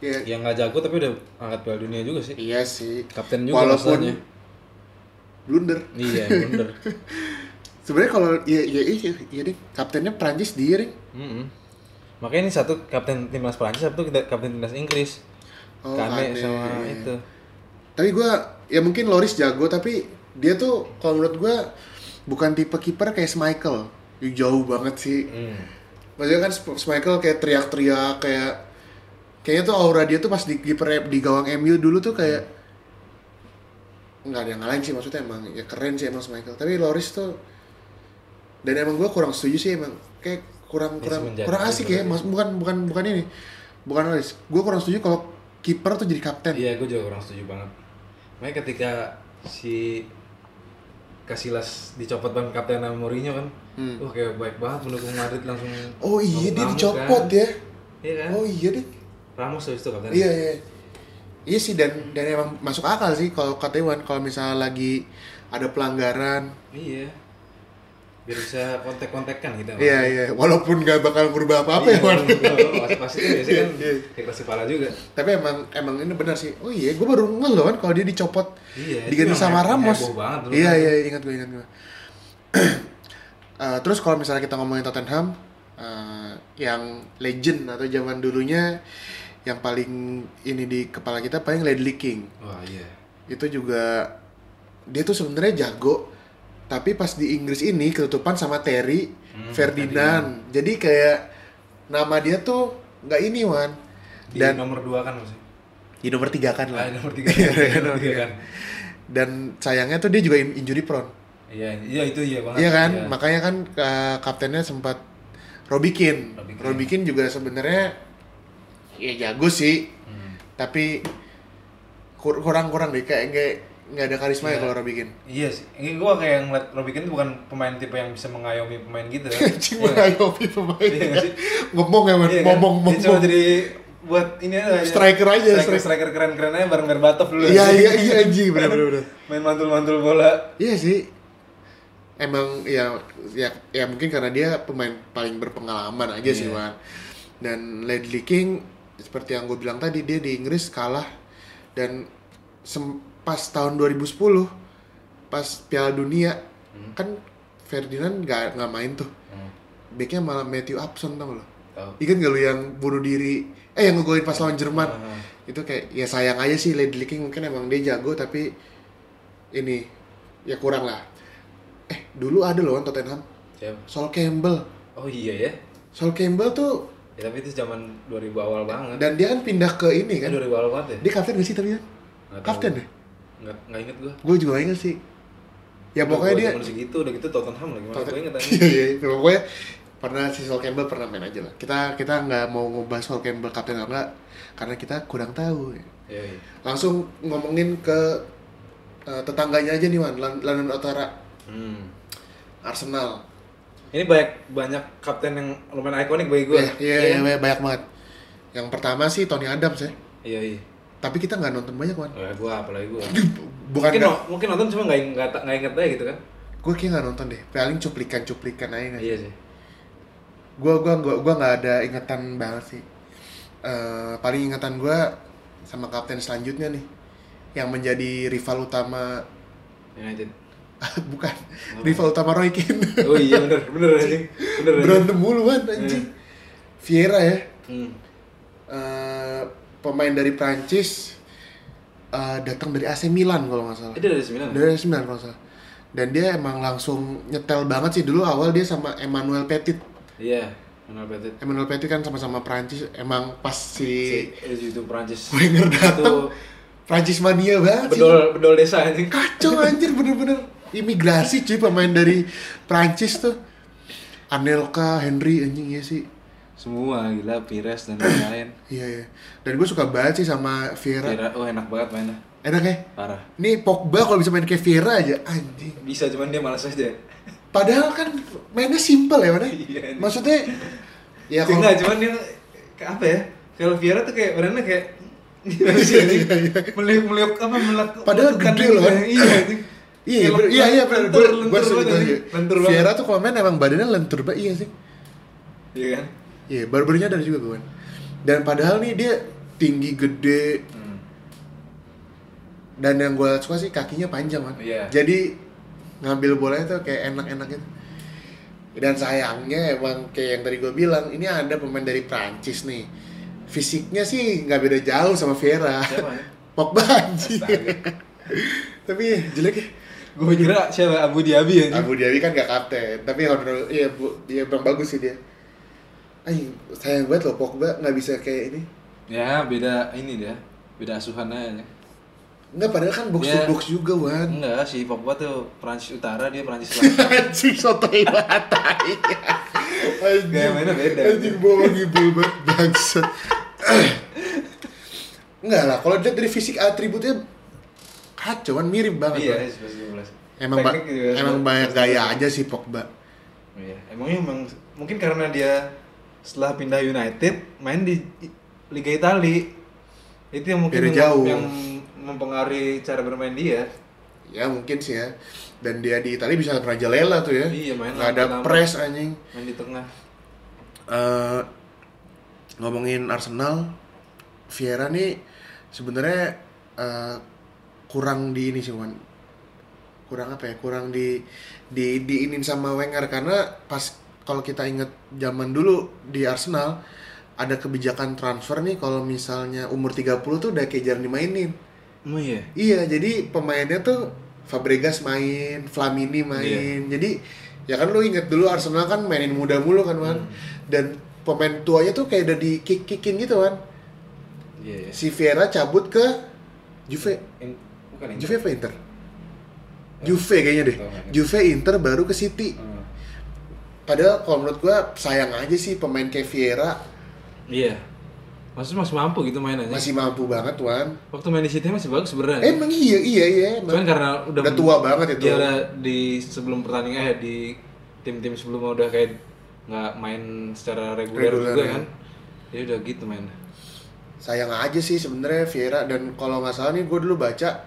ya Yang nggak jago tapi udah angkat piala dunia juga sih. iya sih Kapten juga walaupun masalahnya. blunder Iya, bener. sebenarnya kalau iya iya iya, iya deh kaptennya Prancis dia deh Mm-mm. Makanya ini satu kapten timnas Prancis, satu kapten timnas Inggris. Oh, Kane sama itu. tapi gua ya mungkin Loris jago tapi dia tuh kalau menurut gua bukan tipe kiper kayak Ih, jauh banget sih Hmm. maksudnya kan Schmeichel kayak teriak-teriak kayak kayaknya tuh aura dia tuh pas di kiper di gawang MU dulu tuh kayak nggak ada yang ngalahin sih maksudnya emang ya keren sih emang Schmeichel tapi Loris tuh dan emang gua kurang setuju sih emang kayak kurang Ya, kurang kurang asik ya berarti. mas bukan bukan bukan ini bukan Loris gua kurang setuju kalau kiper tuh jadi kapten Iya, gue juga kurang setuju banget. Makanya ketika si Casillas dicopot ban kapten sama Mourinho kan, Hmm. wah kayak baik banget pendukung Madrid langsung. oh iya dia dicopot kan. ya Iya kan? oh iya deh Ramos habis itu kapten. Iya iya. Iya sih dan dan emang masuk akal sih kalau kata Iwan kalau misalnya lagi ada pelanggaran. Iya. Biar bisa kontak-kontakkan gitu. Iya iya. Walaupun nggak bakal berubah apa apa ya Wan. Pasti pasti kan biasanya kan Iya. keras kepala juga. Tapi emang emang ini benar sih. Oh iya, gue baru ngeh loh kan kalau dia dicopot Iya, itu diganti sama Ramos. Iya iya ingat gue ingat gue. Eh, terus kalau misalnya kita ngomongin Tottenham eh, yang legend atau zaman dulunya yang paling ini di kepala kita paling Ledley King. Wah iya. itu juga dia tuh sebenarnya jago tapi pas di Inggris ini ketutupan sama Terry Hmm, Ferdinand jadi kayak nama dia tuh nggak ini Wan Di dan nomor dua kan maksudnya. di nomor tiga kan Ah, lah nomor tiga. Iya, nomor nomor tiga kan. dan sayangnya tuh dia juga in- injury prone Iya, iya itu iya banget. iya kan Iya. makanya kan eh, kaptennya sempat Robbie Keane Robbie Keane. Robbie Keane juga sebenarnya ya jago sih Hmm. tapi kur- kurang-kurang deh kayak nggak nggak ada karisma ya Iya. kalau Robbie Keane Iya sih. Ini gua kayak ngeliat tuh bukan pemain tipe yang bisa mengayomi pemain gitu. kan. Anjing Iya. mengayomi pemain. Iya sih? ngomong ya, man. Iya kan? ngomong Dia cuma jadi buat ini aja. Striker aja, Striker, striker. striker keren-keren aja bareng Berbatov dulu. Iya iya iya anjing benar benar benar. Main mantul-mantul bola. Iya sih. Emang ya ya ya mungkin karena dia pemain paling berpengalaman aja sih, Iya. Wan. Dan Ledley King seperti yang gue bilang tadi dia di Inggris kalah dan sem- pas tahun 2010 pas Piala Dunia Hmm. kan Ferdinand nggak nggak main tuh. Hmm. Backnya malah Matthew Upson tau lo. Tahu. Ingat gak lu yang bunuh diri eh yang ngegolin pas lawan Jerman Ah. itu kayak ya sayang aja sih Ledley King mungkin emang dia jago tapi ini ya kurang lah eh dulu ada loh Tottenham Siapa? Sol Campbell Oh iya ya. Sol Campbell tuh Ya, tapi itu zaman 2000 awal banget. dan dia kan pindah ke ini Kan kan 2000 awal banget ya? dia kapten gak sih tapi kan kapten deh Nggak, nggak inget gua. gue juga inget sih ya pokoknya dia segitu udah gitu Tottenham lagi mana gua inget aja. iya iya pokoknya pernah si Sol Campbell pernah main aja lah kita kita nggak mau ngubah Sol Campbell kapten atau enggak karena kita kurang tahu Iya, iya. langsung ngomongin ke eh, tetangganya aja nih Wan Lon- London Utara Hmm. Arsenal Ini banyak banyak kapten yang lumayan ikonik bagi gue. Iya, iya, iya, iya, banyak banget. Yang pertama sih Tony Adams ya. Iya, iya. Tapi kita nggak nonton banyak, Wan. Oh, ya, gue apalagi gue. Bukan Mungkin, nggak, no- mungkin nonton cuma nggak nggak nggak inget aja gitu kan? gue kayak nggak nonton deh. Paling cuplikan-cuplikan aja nggak sih. Iya sih. Gue gua gua gua nggak ada ingatan banget sih. Eh, paling ingatan gue sama kapten selanjutnya nih, yang menjadi rival utama United. bukan rival utama Roy Keane. Oh iya bener bener anjing. Bener. Berantem mulu kan anjing. Vieira ya. Hmm. Eh, pemain dari Prancis eh, datang dari AC Milan kalau nggak salah. Itu dari sembilan. Dari AC Milan kalau nggak salah. Dan dia emang langsung nyetel banget sih dulu awal dia sama Emmanuel Petit. Iya. Manuel Petit. Emmanuel Petit kan sama-sama Prancis emang pas si Si itu Prancis. Wenger Itu datang Prancis mania banget sih. bedol bedol desa anjing. Kacau anjir bener-bener imigrasi cuy pemain dari Prancis tuh. Anelka, Henry anjing ya sih. Semua gila Pires dan lain-lain. Iya iya. Dan gue suka banget sih sama Vieira. Kira oh enak banget mainnya. Enak ya? Parah. Nih Pogba kalau bisa main kayak Vieira aja anjing. Bisa cuman dia malas aja. Padahal kan mainnya simple ya mana? Iya. Maksudnya ya Ya, kalau enggak, cuman dia kayak apa ya? Kalau Vieira tuh kayak badannya kayak gimana sih anjing? Meliuk meliuk apa melek Padahal gede loh. ya. Iya. Iya, iya, iya, Gue, gue banget. Vieira tuh kalau main emang badannya lentur banget, iya sih. Iya kan? Iya, baru-baru nyadar juga gue. Dan padahal nih dia tinggi, gede, Hmm. dan yang gue suka sih kakinya panjang kan. Iya. Jadi ngambil bolanya tuh kayak enak-enak gitu. Dan sayangnya emang kayak yang tadi gue bilang, ini ada pemain dari Prancis nih. Fisiknya sih nggak beda jauh sama Vieira. Siapa ya? Pogba. Tapi jelek ya. Gue kira siapa Abu Dhabi anjing. Abu Dhabi kan gak kapten, tapi honor iya bu, iya bang bagus sih dia. Ay, sayang banget loh Pogba nggak bisa kayak ini. Ya, beda ini dia. Beda asuhan aja. Enggak, padahal kan box to Dia- box juga, Wan. Enggak, si Pogba tuh Prancis Utara, dia Prancis Selatan. Anjing sotoy banget. tai. Anjing. Gaya mainnya beda. Anjing bawa ngibul banget bangsat. Enggak lah, kalau dilihat dari fisik atributnya kacau kan mirip banget. iya, Wan. 11 Emang ba- emang 11. banyak gaya aja sih Pogba. Iya, emangnya emang mungkin karena dia setelah pindah United main di Liga Italia. Itu yang mungkin Beda jauh. yang mempengaruhi cara bermain dia. Ya mungkin sih ya. Dan dia di Italia bisa merajalela tuh ya. Iya, main Nggak ada press anjing. Main di tengah. Eh, ngomongin Arsenal, Vieira nih sebenarnya eh, kurang di ini sih Wan. Kurang apa ya? Kurang di di diinin sama Wenger karena pas kalau kita inget zaman dulu di Arsenal ada kebijakan transfer nih kalau misalnya umur 30 tuh udah kayak jarang dimainin. Oh iya. Iya, jadi pemainnya tuh Fabregas main, Flamini main. Jadi ya kan lu inget dulu Arsenal kan mainin muda mulu kan, Wan. Dan pemain tuanya tuh kayak udah di kick-kickin gitu, Wan. Iya, iya. Si Vieira cabut ke Juve. In- bukan. Juve apa Inter? Juve kayaknya deh. Juve Inter baru ke City. Hmm. Padahal kalau menurut gua sayang aja sih pemain kayak Vieira Iya. Maksudnya masih mampu gitu mainannya. masih mampu banget, Wan. Waktu main di City masih bagus sebenarnya. Emang iya, iya, iya. emang. Cuman karena udah Udah tua banget itu. Dia udah di sebelum pertandingan eh di tim-tim sebelumnya udah kayak nggak main secara reguler, Reguler, juga ya. kan. Dia udah gitu main. sayang aja sih sebenarnya Vieira dan kalau nggak salah nih gue dulu baca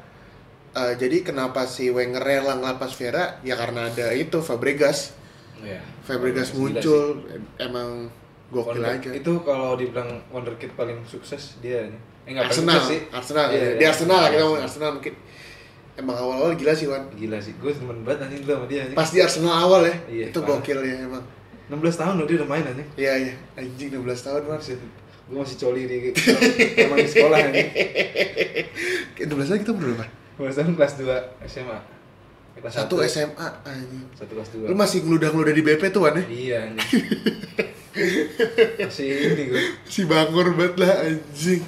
eh, jadi kenapa si Wenger rela ngelapas Vieira ya karena ada itu Fabregas Iya. Fabregas muncul emang sih. gokil Wonder- aja Itu kalau dibilang wonderkid paling sukses dia. Eh Arsenal sukses sih. Arsenal Iya, di iya. Arsenal lah kita ngomong Arsenal mungkin emang awal-awal gila sih Wan Gila sih, gue temen banget anjing dulu sama dia anjing. pas di Arsenal awal ya Iya, itu parah. gokil ya emang 16 tahun loh dia udah main anjing. iya iya anjing 16 tahun Wan Gue masih coli di emang di sekolah anjing. 16 tahun kita berapa? 16 tahun kelas 2 SMA. Kelas satu satu. SMA anjing Satu kelas 2. lu masih ngeludah-ngeludah di BP tuh Wan ya Iya anjing. masih ini gue si bangor banget lah anjing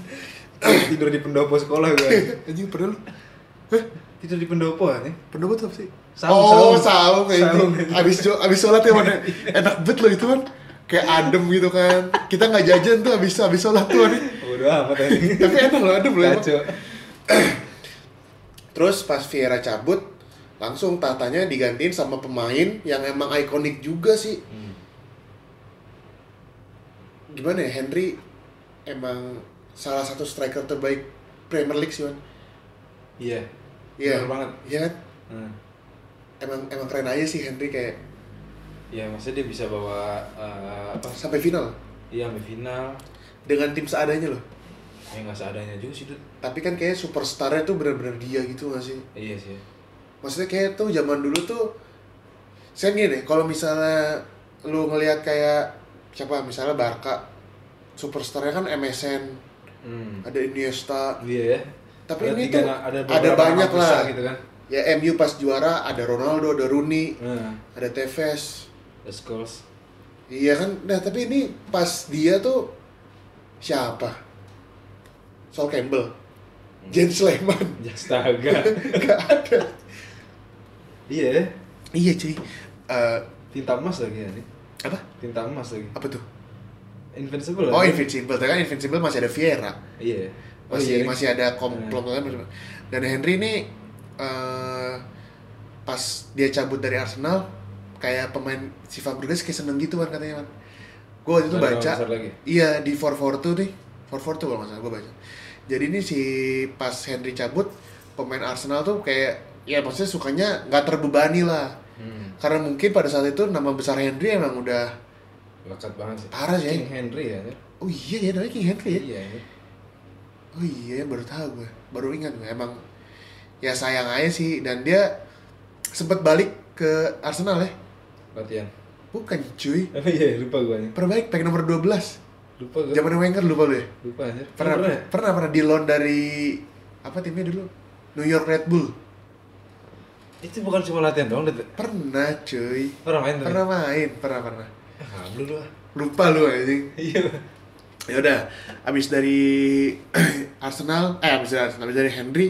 tidur di pendopo sekolah gue. anjing pernah lu tidur di pendopo anjing. Pendapat apa sih? Saung, oh, saung. kayak gitu. Abis jo- abis sholat ya mana? Enak banget loh itu kan. Kayak adem gitu kan. Kita nggak jajan tuh abis abis sholat tuh kan. Bodoh amat anjing. Tapi enak loh adem loh. Terus pas Vieira cabut, langsung tatanya digantiin sama pemain yang emang ikonik juga sih. Hmm. Gimana ya Henry emang salah satu striker terbaik Premier League sih Wan. Iya. Iya. Banget. Iya kan? Hmm. Emang emang keren aja sih Henry kayak Iya, maksudnya dia bisa bawa eh, apa? sampai final Iya, sampai final. dengan tim seadanya loh. Ya nggak seadanya juga sih, Dut. Tapi kan kayak superstarnya tuh bener-bener dia gitu gak sih? Iya sih. Maksudnya kayak tuh zaman dulu tuh saya gini deh, kalau misalnya lu ngelihat kayak siapa misalnya Barca superstarnya kan MSN, Hmm. ada Iniesta, Iya ya. tapi Ada ini tiga tuh ada, ada banyak lah. gitu kan. Ya MU pas juara ada Ronaldo, ada Rooney, Nah, ada Tevez, the Skulls. Iya kan, nah tapi ini pas dia tuh siapa? Sol Campbell, Jens Sleman, Astaga. gak ada. Iya, Iya cuy, Eh, tinta emas lagi ya nih. apa? Tinta emas lagi. Apa tuh? Invincible. Oh kan? Invincible, tapi kan Invincible masih ada Vieira, Iya. Oh, masih iya. masih ada komplot dan Henry ini eh, pas dia cabut dari Arsenal kayak pemain si Fabregas kayak seneng gitu kan katanya kan. Gue waktu itu baca, iya di 442 nih, 442 kalau nggak salah gue baca. Jadi ini si pas Henry cabut pemain Arsenal tuh kayak ya maksudnya sukanya nggak terbebani lah. Hmm. Karena mungkin pada saat itu nama besar Henry emang udah Lekat banget sih. Parah sih. King Henry ya. oh iya ya namanya King Henry ya. Iya. ini. Oh iya, baru tahu gue. Baru ingat gue. Emang ya sayang aja sih dan dia sempet balik ke Arsenal ya. Latihan. Bukan cuy. Oh iya, lupa. Pernah balik pakai nomor 12. Lupa gua. Zaman Wenger lupa lu ya? Lupa aja. Pernah, ya? pernah pernah di loan dari apa timnya dulu? New York Red Bull. Itu bukan cuma latihan doang. Pernah cuy. Pernah main tuh. Pernah main, pernah pernah. Ah, dulu lah. Lupa lu anjing. Iya. Ya udah, abis dari Arsenal, eh abis dari Arsenal, abis dari Henry,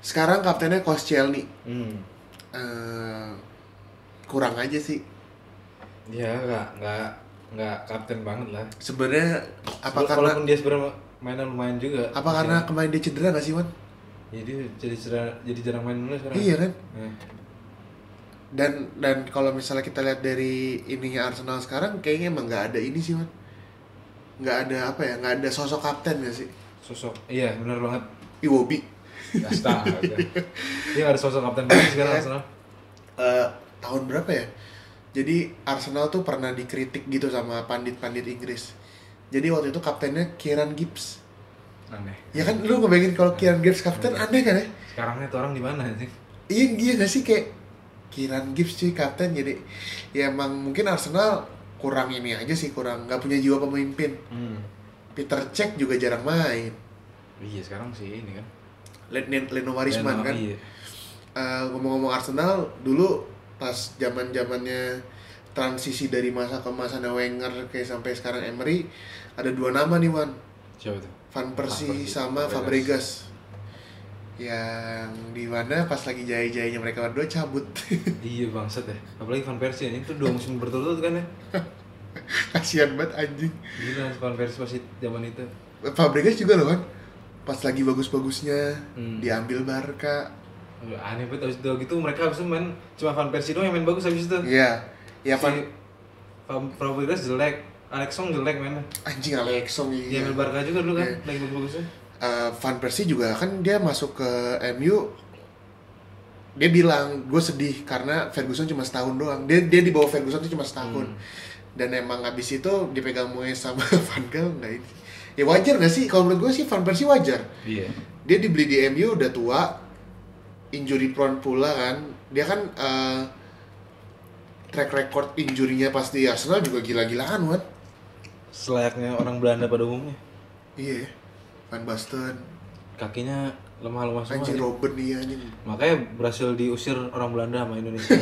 sekarang kaptennya Koscielny. Hmm. Eh, kurang aja sih. Ya, enggak enggak enggak kapten banget lah. Sebenarnya apa Sebelum- karena walaupun dia sebenarnya mainan lumayan juga. apa karena kemarin dia cedera gak sih Wan? Jadi jadi jarang jadi jarang main dulu sekarang. Iya kan? Nah, Dan dan kalau misalnya kita lihat dari ininya Arsenal sekarang, kayaknya emang nggak ada ini sih Wan. Nggak ada apa ya? Nggak ada sosok kapten gak sih? sosok. Iya, benar banget. Iwobi. Astaga. Dia nggak ada sosok kapten sekarang Arsenal. Eh, tahun berapa ya? Jadi Arsenal tuh pernah dikritik gitu sama pandit-pandit Inggris. Jadi waktu itu kaptennya Kieran Gibbs. Aneh. Ya kan lu ngebayangin kalau Kieran Gibbs kapten aneh kan ya? Sekarang itu orang di mana sih? Iya iya gak sih kayak Kieran Gibbs cuy kapten jadi ya emang mungkin Arsenal kurang ini aja sih kurang nggak punya jiwa pemimpin. Hmm. Peter Cech juga jarang main. Iya, sekarang sih ini kan. Len- Leno Warisman kan. Iya. Eh, ngomong-ngomong Arsenal dulu pas zaman zamannya transisi dari masa ke masa Wenger kayak sampai sekarang Emery ada dua nama nih Wan Siapa tuh? Van Persie sama Fabregas. Fabregas yang di mana pas lagi jaya-jayanya mereka berdua cabut Iya bangsat ya. Apalagi Van Persie ini tuh dua musim berturut-turut kan ya. kasihan banget anjing Gila Van Persie pasti zaman itu. Fabregas juga loh kan pas lagi bagus-bagusnya Hmm. diambil Barca Aneh banget abis itu gitu mereka habis itu main cuma Van Persie doang yang main bagus habis itu. iya ya Si Van Fabregas jelek, Alex Song jelek mainnya. anjing Alexong Dia iya ambil Barca juga dulu kan, Iya. lagi bagus-bagusnya. Eh, Van Persie juga kan dia masuk ke MU dia bilang gue sedih karena Ferguson cuma setahun doang dia dia di bawah Ferguson tuh cuma setahun Hmm. dan emang abis itu dipegang Moyes sama Van Gaal nggak ini ya wajar nggak sih kalau menurut gue sih Van Persie wajar Iya. dia dibeli di MU udah tua injury prone pula kan dia kan eh, track record injurinya pas di Arsenal juga gila-gilaan kan Selayaknya orang Belanda pada umumnya. iya Van Basten Kakinya lemah-lemah semua. anjing ya. Robben iya anjing Makanya berhasil diusir orang Belanda sama Indonesia.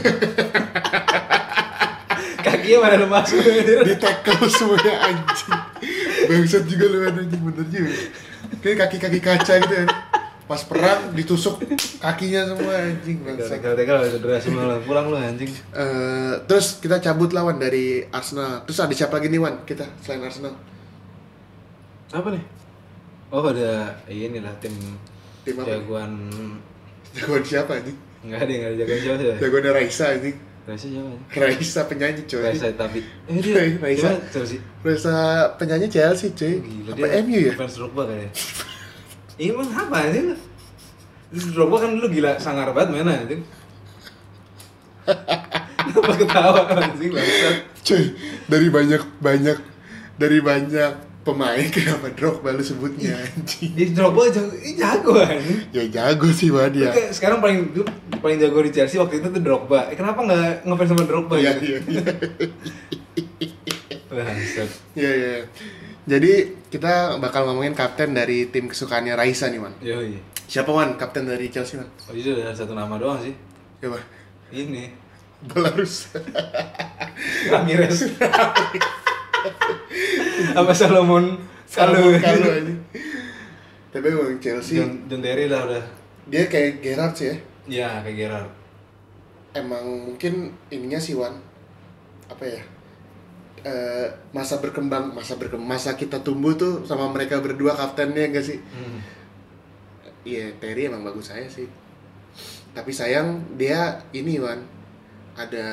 Kakinya mana lemah semua. di tackle semuanya anjing bangsat juga lu anjing bener juga kayak kaki-kaki kaca gitu kan pas perang ditusuk kakinya semua anjing bangsat Tegal-tegal cedera semua. Pulang lu anjing. Eh, terus kita cabut lawan dari Arsenal terus ada siapa lagi nih Wan kita selain Arsenal Apa nih? Oh ada ini lah tim Tim apa? jagoan jagoan siapa anjing Enggak ada enggak ada jagoan siapa ya? jagoannya Raisa anjing Raisa siapa? Raisa penyanyi coy Raisa tapi eh dia Raisa. Raisa sih? Penyanyi Chelsea cuy Gila apa MU ya Fans Drogba kayaknya. Iya emang apa sih lu? Drogba kan dulu gila sangar banget mainnya anjing. Kenapa ketawa anjing bangsat? cuy dari banyak banyak dari banyak pemain kenapa Drogba lu sebutnya anjing Jadi Drogba jago, jago anjing. ya jago sih Wan ya Oke, sekarang paling paling jago di Chelsea waktu itu tuh Drogba. Eh, kenapa nggak ngefans sama Drogba iya gitu? iya iya Bangsat. iya iya jadi kita bakal ngomongin kapten dari tim kesukaannya Raisa nih Wan Yoi. siapa Wan kapten dari Chelsea Wan Oh, itu ada satu nama doang sih. siapa Ini Belarus. Ramirez. Apa Salomon Kalau kalau ini. Tapi emang Chelsea John, John Terry lah udah. dia kayak Gerrard sih ya. Iya, kayak Gerard. Emang mungkin ininya sih Wan apa ya? Eh, masa berkembang, masa berkembang, masa kita tumbuh tuh sama mereka berdua kaptennya enggak sih? Hmm. Iya, Terry emang bagus saya sih. Tapi sayang dia ini Wan ada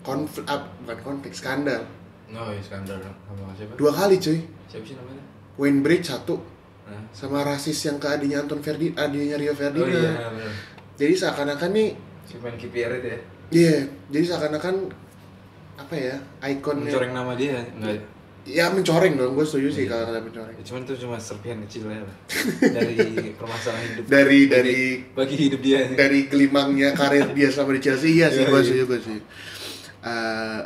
konflik, ah, bukan konflik, skandal. Oh, iya, skandal sama siapa? Dua kali cuy. Siapa sih namanya? Wayne Bridge satu Nah. sama rasis yang ke adiknya Anton Ferdi, adiknya Rio Oh Ferdinand. iya, bener. Jadi seakan-akan nih, Si main KPR itu ya. iya, jadi seakan-akan apa ya, ikonnya. Mencoreng nama dia enggak. Ya mencoreng dong, gue setuju sih kalau kata mencoreng. Ya, cuman itu cuma serpihan kecil ya lah. dari permasalahan hidup. Dari dari bagi hidup dia. dari gelimangnya karir dia sama di Chelsea, iya sih, Iya, gue iya. setuju gue sih. Eh,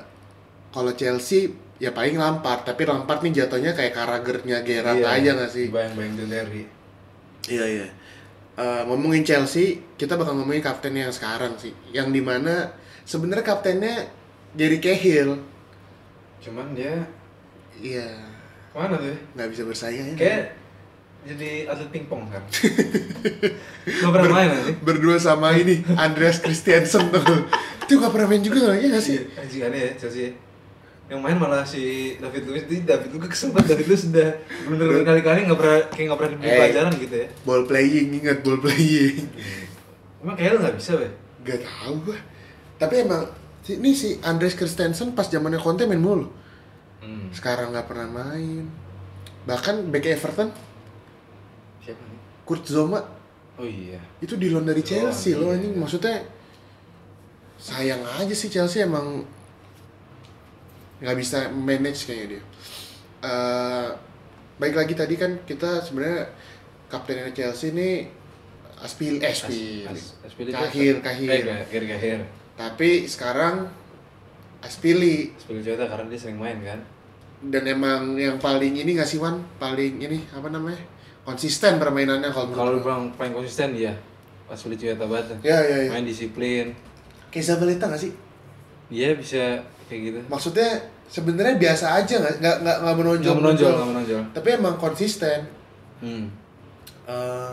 kalau Chelsea ya paling Lampard, tapi Lampard nih jatuhnya kayak Karagernya Gerrard Iya, aja gak sih? Bayang-bayang Terry. Iya iya. Eh, ngomongin Chelsea, kita bakal ngomongin kapten yang sekarang sih, yang di mana sebenarnya kaptennya Gary Cahill. Cuman dia Iya, ke mana tuh? ya? nggak bisa bersaing ya. Kayak jadi atlet pingpong kan. Lo pernah main nanti? berdua sama ini Andreas Christiansen tuh. Itu gak pernah main juga ya nggak sih? Anjing aneh ya Chelsea. Yang main malah si David Luiz, jadi David Luiz kesel banget David Luiz sudah bener berkali-kali nggak pernah kayak nggak pernah diberi Eh. pelajaran gitu ya. Ball playing, ingat ball playing. Emang kayak lo nggak bisa weh. Gak tahu gua. Tapi emang ini si Andreas Christensen pas zamannya Conte main mulu. Hmm. Sekarang nggak pernah main. Bahkan back Everton, Siapa nih? Kurt Zouma Oh iya. itu di loan dari Oh, Chelsea loh iya. anjing. Maksudnya sayang aja sih Chelsea emang nggak bisa manage kayaknya dia. Eh, baik lagi tadi kan kita sebenarnya kaptennya Chelsea ini Aspil, eh, Aspil. As- Aspili Kahir, Kahir. Eh, Kahir, Kahir. Tapi sekarang Aspili Aspili Jota karena dia sering main kan. dan emang yang paling ini nggak sih Wan paling ini apa namanya konsisten permainannya kalau Kalau bilang paling konsisten dia. Aspili Jota banget. ya ya ya Main disiplin. kayak Zabaleta nggak sih Dia bisa kayak gitu. maksudnya sebenarnya biasa aja nggak nggak nggak nggak menonjol Nggak menonjol, nggak menonjol. tapi emang konsisten Hmm. Eh,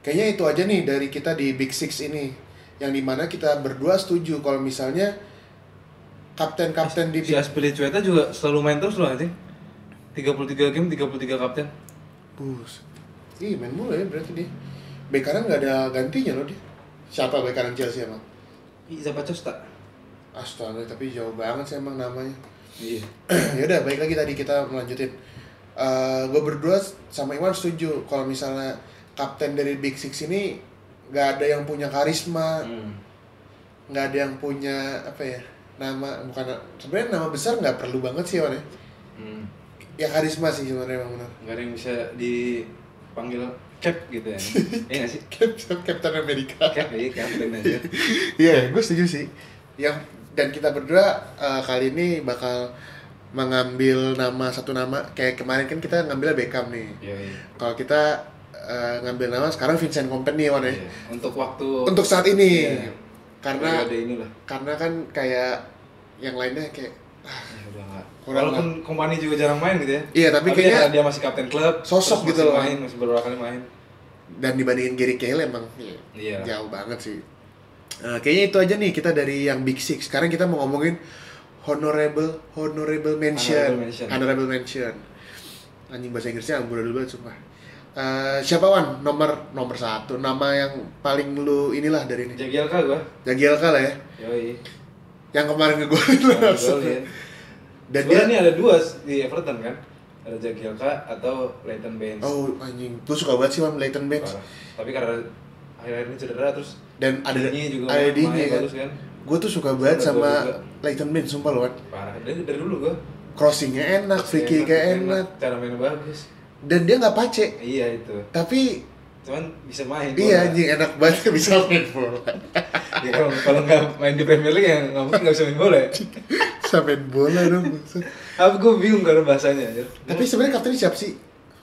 kayaknya itu aja nih dari kita di Big Six ini yang di mana kita berdua setuju kalau misalnya kapten-kapten di Si Aspili Jota juga selalu main terus loh anjing. 33 game, 33 kapten. Bus. Ih, main mulu ya berarti dia. Bek kanan nggak ada gantinya loh dia. Siapa bek kanan Chelsea emang? Siapa Costa? Astaga, tapi jauh banget sih emang namanya. Iya. ya udah, baik lagi tadi kita melanjutin. gue berdua sama Iwan setuju kalau misalnya kapten dari Big Six ini nggak ada yang punya karisma, Hmm. nggak ada yang punya apa ya nama bukan sebenarnya nama besar nggak perlu banget sih Iwan ya. Hmm. Ya karisma sih sebenarnya emang benar. Gak ada yang bisa dipanggil cap gitu ya. Iya gak sih? Cap- Captain America. Cap ya, kapten aja. Iya, gue setuju sih. Yang dan kita berdua eh, kali ini bakal mengambil nama satu nama kayak kemarin kan kita ngambil Beckham nih. Iya, iya. Kalau kita eh, ngambil nama sekarang Vincent Kompany Wan ya. Iya. Untuk waktu Untuk saat ini. Iya. Karena karena kan kayak yang lainnya kayak Ya udah. Kurang Walaupun kompani juga jarang main gitu ya. Iya, tapi kayaknya dia, dia masih kapten klub. sosok gitu masih loh. Main, masih beberapa kali main. dan dibandingin Gary Cahill emang iya, Iya. jauh banget sih. Eh, kayaknya itu aja nih kita dari yang Big Six. Sekarang kita mau ngomongin honorable honorable mention. Honorable mention. Honorable mention. Anjing bahasa Inggrisnya amburadul banget sumpah. Eh, siapa Wan? Nomor nomor satu. Nama yang paling lu inilah dari ini. Jagielka gua. Jagielka lah ya. Yoi. Yang kemarin ngegolin. Golin. Dan dia nih ada dua di Everton kan. Ada Jagielka atau Leighton Baines. Oh anjing, gue suka banget sih Wan Leighton Baines. Parah. Tapi karena akhir-akhir ini cedera terus Dan ada Dini juga ada Dini kan. bagus kan. Gue tuh suka banget sama. Leighton Baines sumpah loh Wan. Parah. Dari, dari dulu gua. Crossingnya enak, free kicknya enak. Cara mainnya bagus. Dan dia nggak pace. Iya itu. Tapi Cuman bisa main. iya bola. anjing enak banget bisa main bola. Ya kalau kalau nggak main di Premier League ya nggak mungkin nggak bisa main bola ya. Bisa main bola dong. Apa gue bingung kalau bahasanya aja. Tapi sebenarnya kaptennya siapa sih?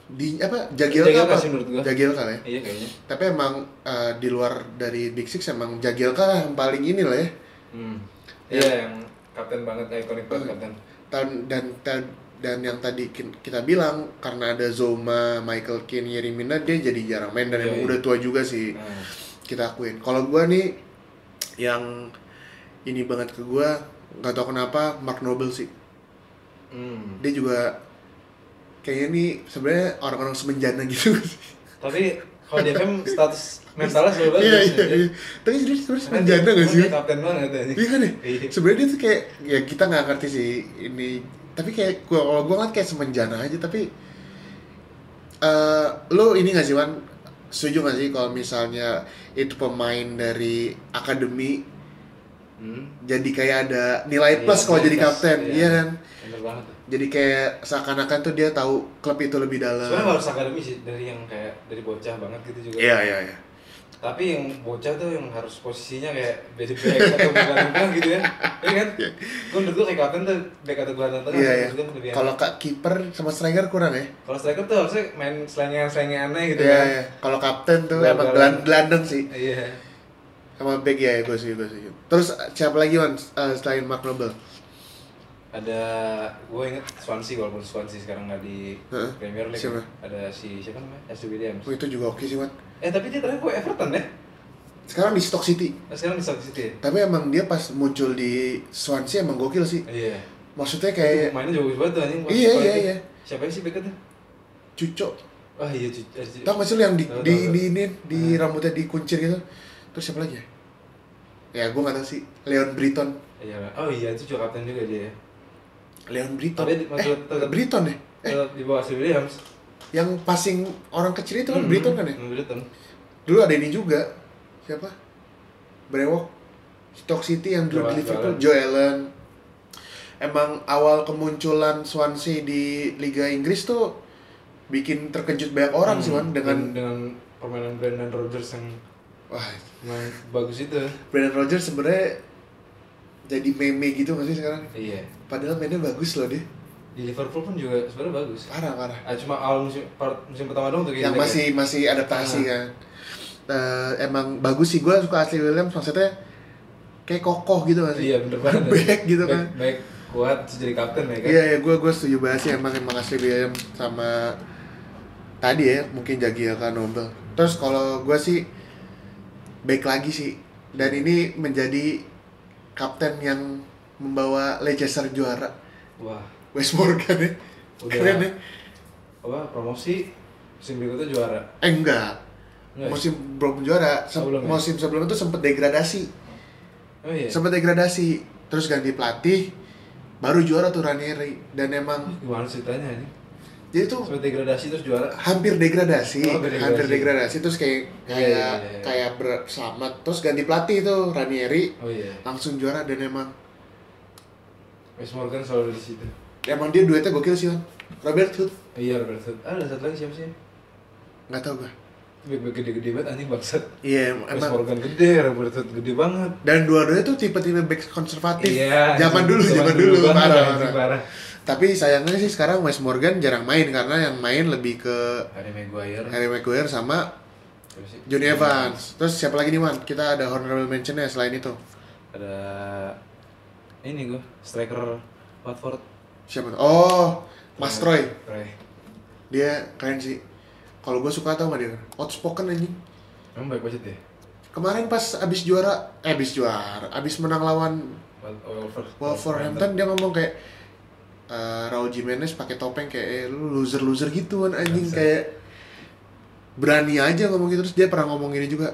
Di apa? Jagielka Jagielka apa? sih menurut gua. Jagielka lah ya. Iya kayaknya. Tapi emang eh, di luar dari Big Six emang Jagielka yang paling ini lah ya. Hmm. Iya, yang kapten banget, ikonik banget kapten. tahun dan dan dan yang tadi kita bilang karena ada Zoma, Michael Keane, Yerry Mina dia jadi jarang main dan Iya, emang iya. udah tua juga sih Nah, kita akuin. Kalau gua nih yang ini banget ke gua nggak tahu kenapa Mark Noble sih. hmm. Dia juga kayaknya nih sebenarnya orang-orang semenjana gitu. Tapi kalau di FM status mentalnya selalu bagus. Iya ya. iya iya. Tapi sebenarnya sebenarnya Karena semenjana dia- nggak sih? dia kapten banget ya. Iya kan ya? Iya. Sebenarnya dia tuh kayak ya kita nggak ngerti sih ini. Tapi kayak gua kalau gua ngeliat kayak semenjana aja tapi eh lo ini nggak sih Wan? Setuju nggak sih kalau misalnya itu pemain dari akademi Hmm. jadi kayak ada nilai Iya, plus kalau jadi kapten, iya. iya kan? Bener banget. tuh. Jadi kayak seakan-akan tuh dia tahu klub itu lebih dalam. Sebenarnya harus akademi sih dari yang kayak dari bocah banget gitu juga. Iya iya iya. Tapi yang bocah tuh yang harus posisinya kayak beda back atau gelandang gitu ya. Iya kan? Gue menurut gue kayak kapten tuh back atau gelandang tengah Iya iya. lebih enak. Kalau kak kiper sama striker kurang ya? Kalau striker tuh harusnya main selengean-selengean aneh gitu Iya kan. iya. Kalau kapten tuh emang gelan- gelandang sih. Iya. Sama back ya, gue sih, gue sih. Terus siapa lagi Wan eh, selain Mark Noble? Ada gue inget Swansea walaupun Swansea sekarang nggak di Heeh. Premier League. Siapa? Ada si siapa namanya? Ashley Williams. Oh, itu juga oke sih Wan. Eh tapi dia terakhir gue Everton ya. Sekarang di Stock City. Nah, sekarang di Stoke City. Tapi emang dia pas muncul di Swansea emang gokil sih. Iya. Maksudnya kayak mainnya bagus banget tuh anjing. Iya, iya, iya. Siapa sih backnya? cucok. Ah iya cuy. eh, sih lu yang di Tahu, di tahu, di tahu. ini di Hmm. rambutnya dikuncir gitu. Terus siapa lagi ya? Ya gue gak tau sih. Leon Britton. Iya. Oh iya itu juga kapten juga dia. ya. Leon Britton. Tapi eh, Britton ya? Eh, di bawah Williams. Yang passing orang kecil itu kan Hmm, kan ya? hmm, Britton. Dulu ada ini juga. Siapa? Brewok. Stock City yang dulu di Liverpool. Joe Allen. Emang awal kemunculan Swansea di Liga Inggris tuh bikin terkejut banyak orang sih Wan Hmm, dengan dengan permainan Brendan Rodgers yang wah main bagus itu. Brendan Rodgers sebenarnya jadi meme gitu nggak sih sekarang? Iya. Padahal mainnya bagus loh dia. Di Liverpool pun juga sebenarnya bagus. Parah parah. Ah, cuma awal musim part, musim pertama dong tuh Yang jelek ya. masih masih adaptasi Ah. kan. Eh, emang bagus sih gue suka Ashley Williams maksudnya kayak kokoh gitu sih? Iya bener banget. Back gitu kan. Back, back kuat jadi kapten ya kan. Iya ya gue gue setuju banget sih emang emang Ashley Williams sama tadi ya mungkin Jagielka Nobel. Terus kalau gue sih baik lagi sih dan ini menjadi kapten yang membawa Leicester juara Wah. West Morgan ya. Udah. Keren ya. Apa promosi musim berikutnya juara. Eh enggak. Enggak ya? Musim belum juara. Sem- Oh, belum ya? musim sebelum itu sempet degradasi. Oh iya. Sempet degradasi. Terus ganti pelatih. Baru juara tuh Ranieri dan emang Gimana ceritanya ini? jadi tuh Sampai degradasi terus juara. hampir degradasi, Oh, hampir degradasi. hampir degradasi terus kayak Iya, kayak iya, iya. kayak ber- selamat terus ganti pelatih tuh Ranieri Oh iya. langsung juara dan emang Wes Morgan selalu di situ. Emang dia duetnya gokil sih Wan. Robert Hood iya Robert Hood. Ah, ada satu lagi siapa sih? nggak tahu gue Bek-bek gede-gede banget anjing bangsat. iya Wes emang Morgan gede, Robert Hood gede banget. dan dua-duanya tuh tipe-tipe back konservatif Iya. zaman anjing. dulu zaman dulu banget, parah, anjing, parah. parah. tapi sayangnya sih sekarang Wes Morgan jarang main karena yang main lebih ke Harry Maguire. Harry Maguire sama? Johnny Evans terus siapa lagi nih Wan kita ada honorable mention ya selain itu Ada ini gue striker Watford. Siapa tuh? oh Mas Troy Troy. dia keren sih. Kalau gue suka tau gak dia. Outspoken anjing. Emang baik banget ya? kemarin pas abis juara eh abis juara abis menang lawan Wolver- Wolverhampton dia ngomong kayak eh, Raul Jimenez pakai topeng kayak eh, lu loser loser gitu kan anjing kayak berani aja ngomong gitu. Terus dia pernah ngomong ini juga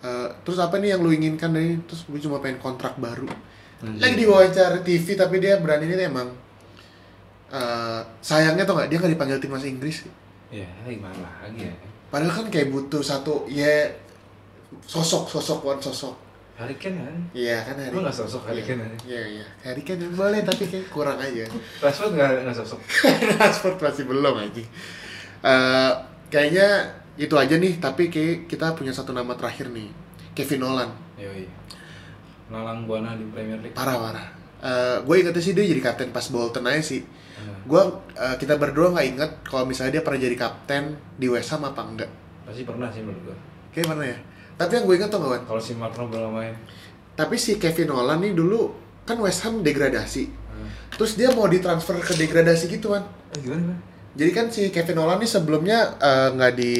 eh, terus apa nih yang lu inginkan dari terus gue cuma pengen kontrak baru. Lagi di wawancara TV tapi dia berani ini emang eh, sayangnya tuh nggak dia nggak dipanggil timnas Inggris Ya, gimana lagi ya? Padahal kan kayak butuh satu ya sosok sosok one sosok. Harry Kane kan? Iya kan Harry. Emang nggak sosok Harry Kane aja? Iya iya. Harry Kane boleh tapi kayak kurang aja. Rashford nggak nggak sosok. Rashford masih belum aja. Eh kayaknya itu aja nih. Tapi kayak kita punya satu nama terakhir nih. Kevin Nolan. Yoi. Lalang buana di Premier League. Parah parah. Eh gue ingetnya sih dia jadi kapten pas Bolton aja sih. Gue eh, kita berdua nggak inget kalau misalnya dia pernah jadi kapten di West Ham apa enggak. pasti pernah sih menurut gue. Kayak mana ya? Tapi yang gue inget tuh nggak Wan? Kalau si Mark Noble main, Tapi si Kevin Nolan nih dulu kan West Ham degradasi. Hmm. Terus dia mau ditransfer ke degradasi gitu kan. Eh, gimana gimana? Jadi kan si Kevin Nolan nih sebelumnya eh, nggak di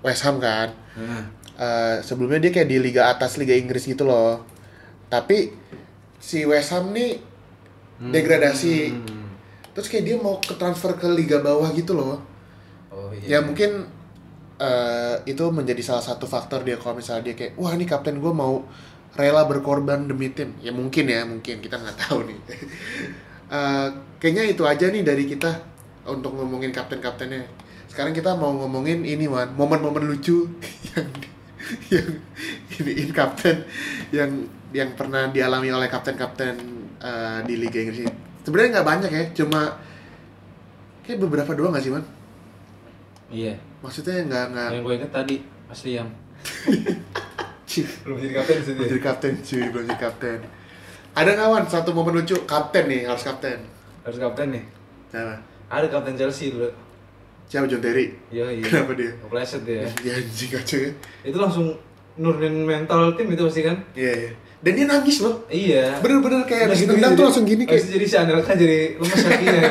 West Ham kan. Nah, Eh, sebelumnya dia kayak di liga atas liga Inggris gitu loh. Tapi si West Ham nih Hmm. degradasi. Hmm. Terus kayak dia mau ke transfer ke liga bawah gitu loh. Oh Ya iya. mungkin eh, itu menjadi salah satu faktor dia kalau misalnya dia kayak wah ini kapten gue mau rela berkorban demi tim. Ya mungkin ya mungkin kita nggak tahu nih. Eh, kayaknya itu aja nih dari kita untuk ngomongin kapten-kaptennya. Sekarang kita mau ngomongin ini man momen-momen lucu yang yang iniin kapten yang yang pernah dialami oleh kapten-kapten eh, di Liga Inggris ini. Sebenarnya nggak banyak ya, cuma kayak beberapa doang nggak sih man? Iya. Maksudnya nggak nggak Yang gue inget tadi Mas Liam. Cih, Belum jadi kapten di situ. belum ya? jadi kapten cuy, belum jadi kapten. Ada nggak Wan satu momen lucu kapten nih harus kapten. Harus kapten nih. Siapa? Ada kapten Chelsea dulu. Siapa John Terry? Iya iya. Kenapa dia? Kepleset ya. Ya anjing aja ya. Itu langsung nurunin mental tim itu pasti kan? Iya iya. Dan dia nangis loh. Iya. Bener-bener kayak habis gitu jadi- tuh langsung gini kayak. jadi si Anelka jadi lemes kakinya.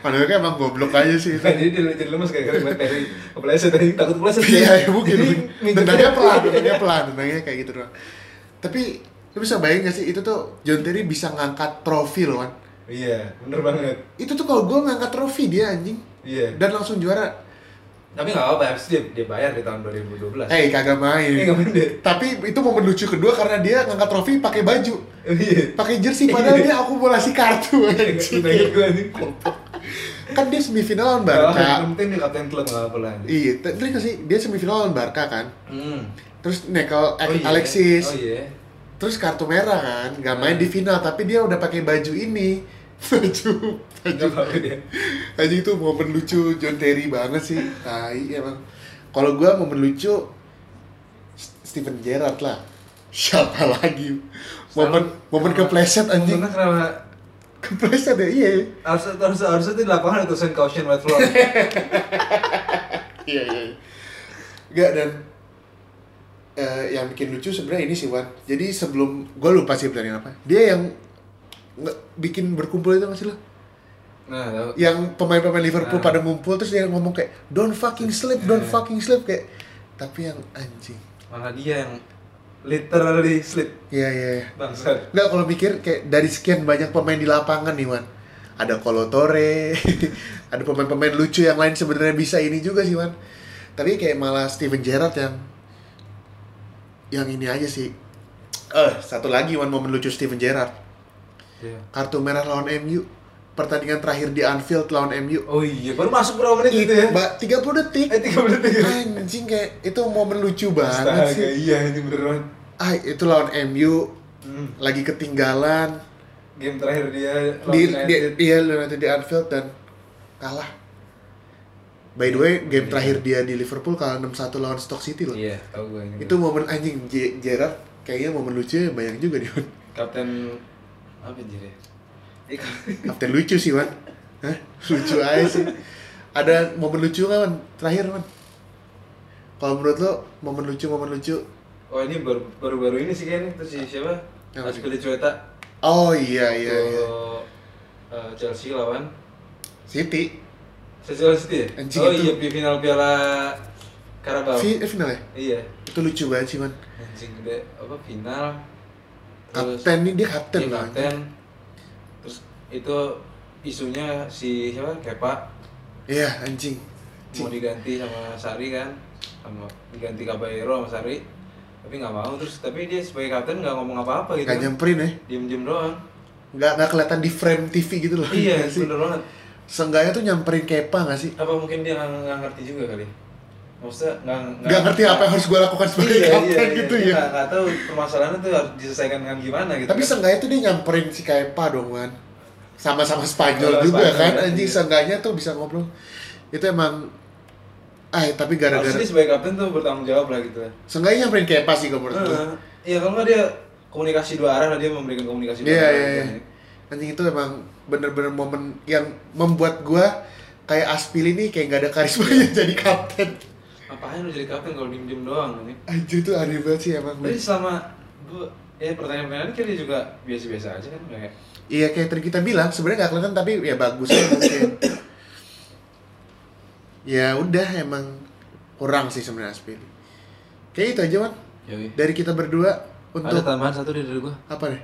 Padahal kan emang goblok aja sih itu. Nah, jadi dia jadi lemes kayak gara Terry kepleset tadi takut kepleset. Iya, ya mungkin. Tendangnya pelan, tendangnya pelan, tendangnya kayak gitu doang. Tapi lu bisa bayangin gak sih itu tuh John Terry bisa ngangkat trofi loh Wan. Iya, bener banget. Itu tuh kalau gue ngangkat trofi dia anjing Iya. dan langsung juara. Tapi nggak apa-apa, itu dia, dia bayar di tahun 2012. Eh kagak main. Eh, nggak main deh. Tapi itu momen lucu kedua karena dia ngangkat trofi pakai baju, Iya. pakai jersey padahal dia akumulasi kartu nih. Kan dia semifinal lawan Barca. Yang penting dia kapten klub nggak apa-apa lah. Iya, nggak sih dia semifinal lawan Barca kan. Hmm. Terus nekel Oh, iya. Alexis. Oh iya. Terus kartu merah kan, nggak main di final tapi dia udah pakai baju ini. Apa-apa dia. Anjing itu momen lucu John Terry banget sih. Tai emang. Kalau gua momen lucu Steven Gerrard lah. Siapa lagi? Momen momen kepleset anjing. Kenapa? Kepleset ya, iya. Harus harus harusnya di lapangan tulisan caution wet floor. Iya, iya. Enggak dan eh, yang bikin lucu sebenarnya ini sih Wan. Jadi sebelum gua lupa sih pertandingan apa. Dia yang nge- bikin berkumpul itu masih lo? Nah, tahu. Yang pemain-pemain Liverpool Ah. pada ngumpul terus dia ngomong kayak don't fucking sleep, don't Eh. fucking sleep kayak tapi yang anjing. malah dia yang literally slip Iya, iya, iya. bangsat. Enggak kalau mikir kayak dari sekian banyak pemain di lapangan nih, Wan. Ada Kolotore, ada pemain-pemain lucu yang lain sebenarnya bisa ini juga sih, Wan. Tapi kayak malah Steven Gerrard yang yang ini aja sih. Eh, satu lagi Wan momen lucu Steven Gerrard. Iya. Kartu merah lawan MU. Pertandingan terakhir di Anfield lawan MU. Oh iya, baru masuk berapa menit itu ya? Mbak, 30 detik. Eh, 3 menit ya? Anjing kayak itu momen lucu banget Astaga, sih. iya ini bener banget. Ah, itu lawan MU Hmm. lagi ketinggalan Game terakhir dia lawan di, di United. dia United di Anfield dan kalah. By the way, game Iya. terakhir dia di Liverpool kalah 6-1 lawan Stoke City loh. Iya, tahu gue. Itu momen anjing Gerrard kayaknya momen lucu banyak juga dia. kapten apa jadi? Eh, kap- Kapten lucu sih, Wan. Hah? Lucu aja sih. Ada momen lucu nggak, Wan? Terakhir, Wan. Kalau menurut lo, momen lucu, momen lucu. Oh ini baru baru baru ini sih kayaknya itu si siapa? Yang Aspilicueta. Oh iya, iya, iya. eh, Chelsea lawan City. Chelsea City ya? Anjing oh itu. iya di final Piala Carabao. Fi- eh, final ya? Iya. Itu lucu banget sih, Wan. Anjing gede apa final. Kapten nih, dia kapten loh. kapten. Terus itu isunya si siapa? Kepa. Iya, anjing. mau diganti sama Sari kan? Sama diganti Caballero sama Sari. Tapi nggak mau. Terus tapi dia sebagai kapten nggak ngomong apa-apa gitu Gak nyamperin ya. diem-diem doang. Nggak nggak kelihatan di frame TV gitu loh. Iya Nggak sih? bener banget. Seenggaknya tuh nyamperin Kepa nggak sih? Apa mungkin dia nggak nggak ngerti juga kali maksudnya nggak nggak ngerti apa yang harus gue lakukan sebagai iya, kapten iya, gitu iya. ya nggak nggak tahu permasalahannya tuh harus diselesaikan dengan gimana gitu tapi kan. seenggaknya tuh dia nyamperin si Kepa dong kan sama-sama Spanyol Sama juga Spanyol, kan iya. anjing seenggaknya tuh bisa ngobrol itu emang ah tapi harusnya gara-gara dia sebagai kapten tuh bertanggung jawab lah gitu seenggaknya nyamperin Kepa sih kalau menurut gue Heeh. iya kalau nggak dia komunikasi dua arah lah dia memberikan komunikasi dua iya arah iya gitu iya kan. anjing itu emang bener-bener momen yang membuat gua kayak Aspil ini kayak nggak ada karismanya jadi kapten ngapain lu jadi kapten kalau diem-diem doang ini anjir tuh aneh banget sih emang Tapi selama gua ya pertanyaan-pertanyaan kira juga biasa-biasa aja kan kayak Iya kayak tadi kita bilang sebenarnya nggak kelihatan tapi ya bagusnya mungkin. ya udah emang kurang sih sebenarnya Aspili. Kayak itu aja man Yoi. dari kita berdua Ada untuk tambahan satu deh dari gua. apa nih?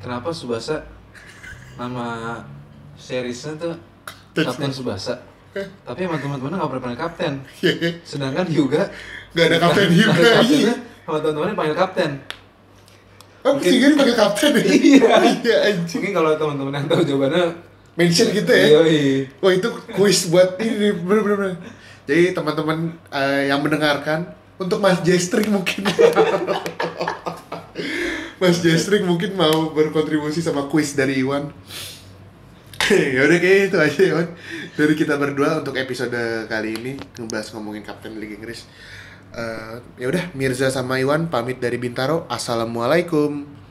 Kenapa Subasa nama seriesnya tuh Touch me. Subasa? Eh. Tapi emang teman-teman nggak pernah panggil kapten. Sedangkan Hyuga Gak ada kapten nggak juga. kaptennya, sama teman-teman panggil kapten. Oh, Mungkin- Gary pakai kapten ya? Iya. Iya anjing. Mungkin kalau teman-teman yang tahu jawabannya Mention gitu ya. Yoi. Wah itu kuis buat ini bener-bener. Jadi teman-teman eh, yang mendengarkan untuk Mas Jestring mungkin. Mas Jestring mungkin mau berkontribusi sama kuis dari Iwan. ya udah kayak itu aja Iwan. Dari kita berdua untuk episode kali ini ngebahas ngomongin Kapten Liga Inggris. Eh, ya udah Mirza sama Iwan pamit dari Bintaro. Assalamualaikum.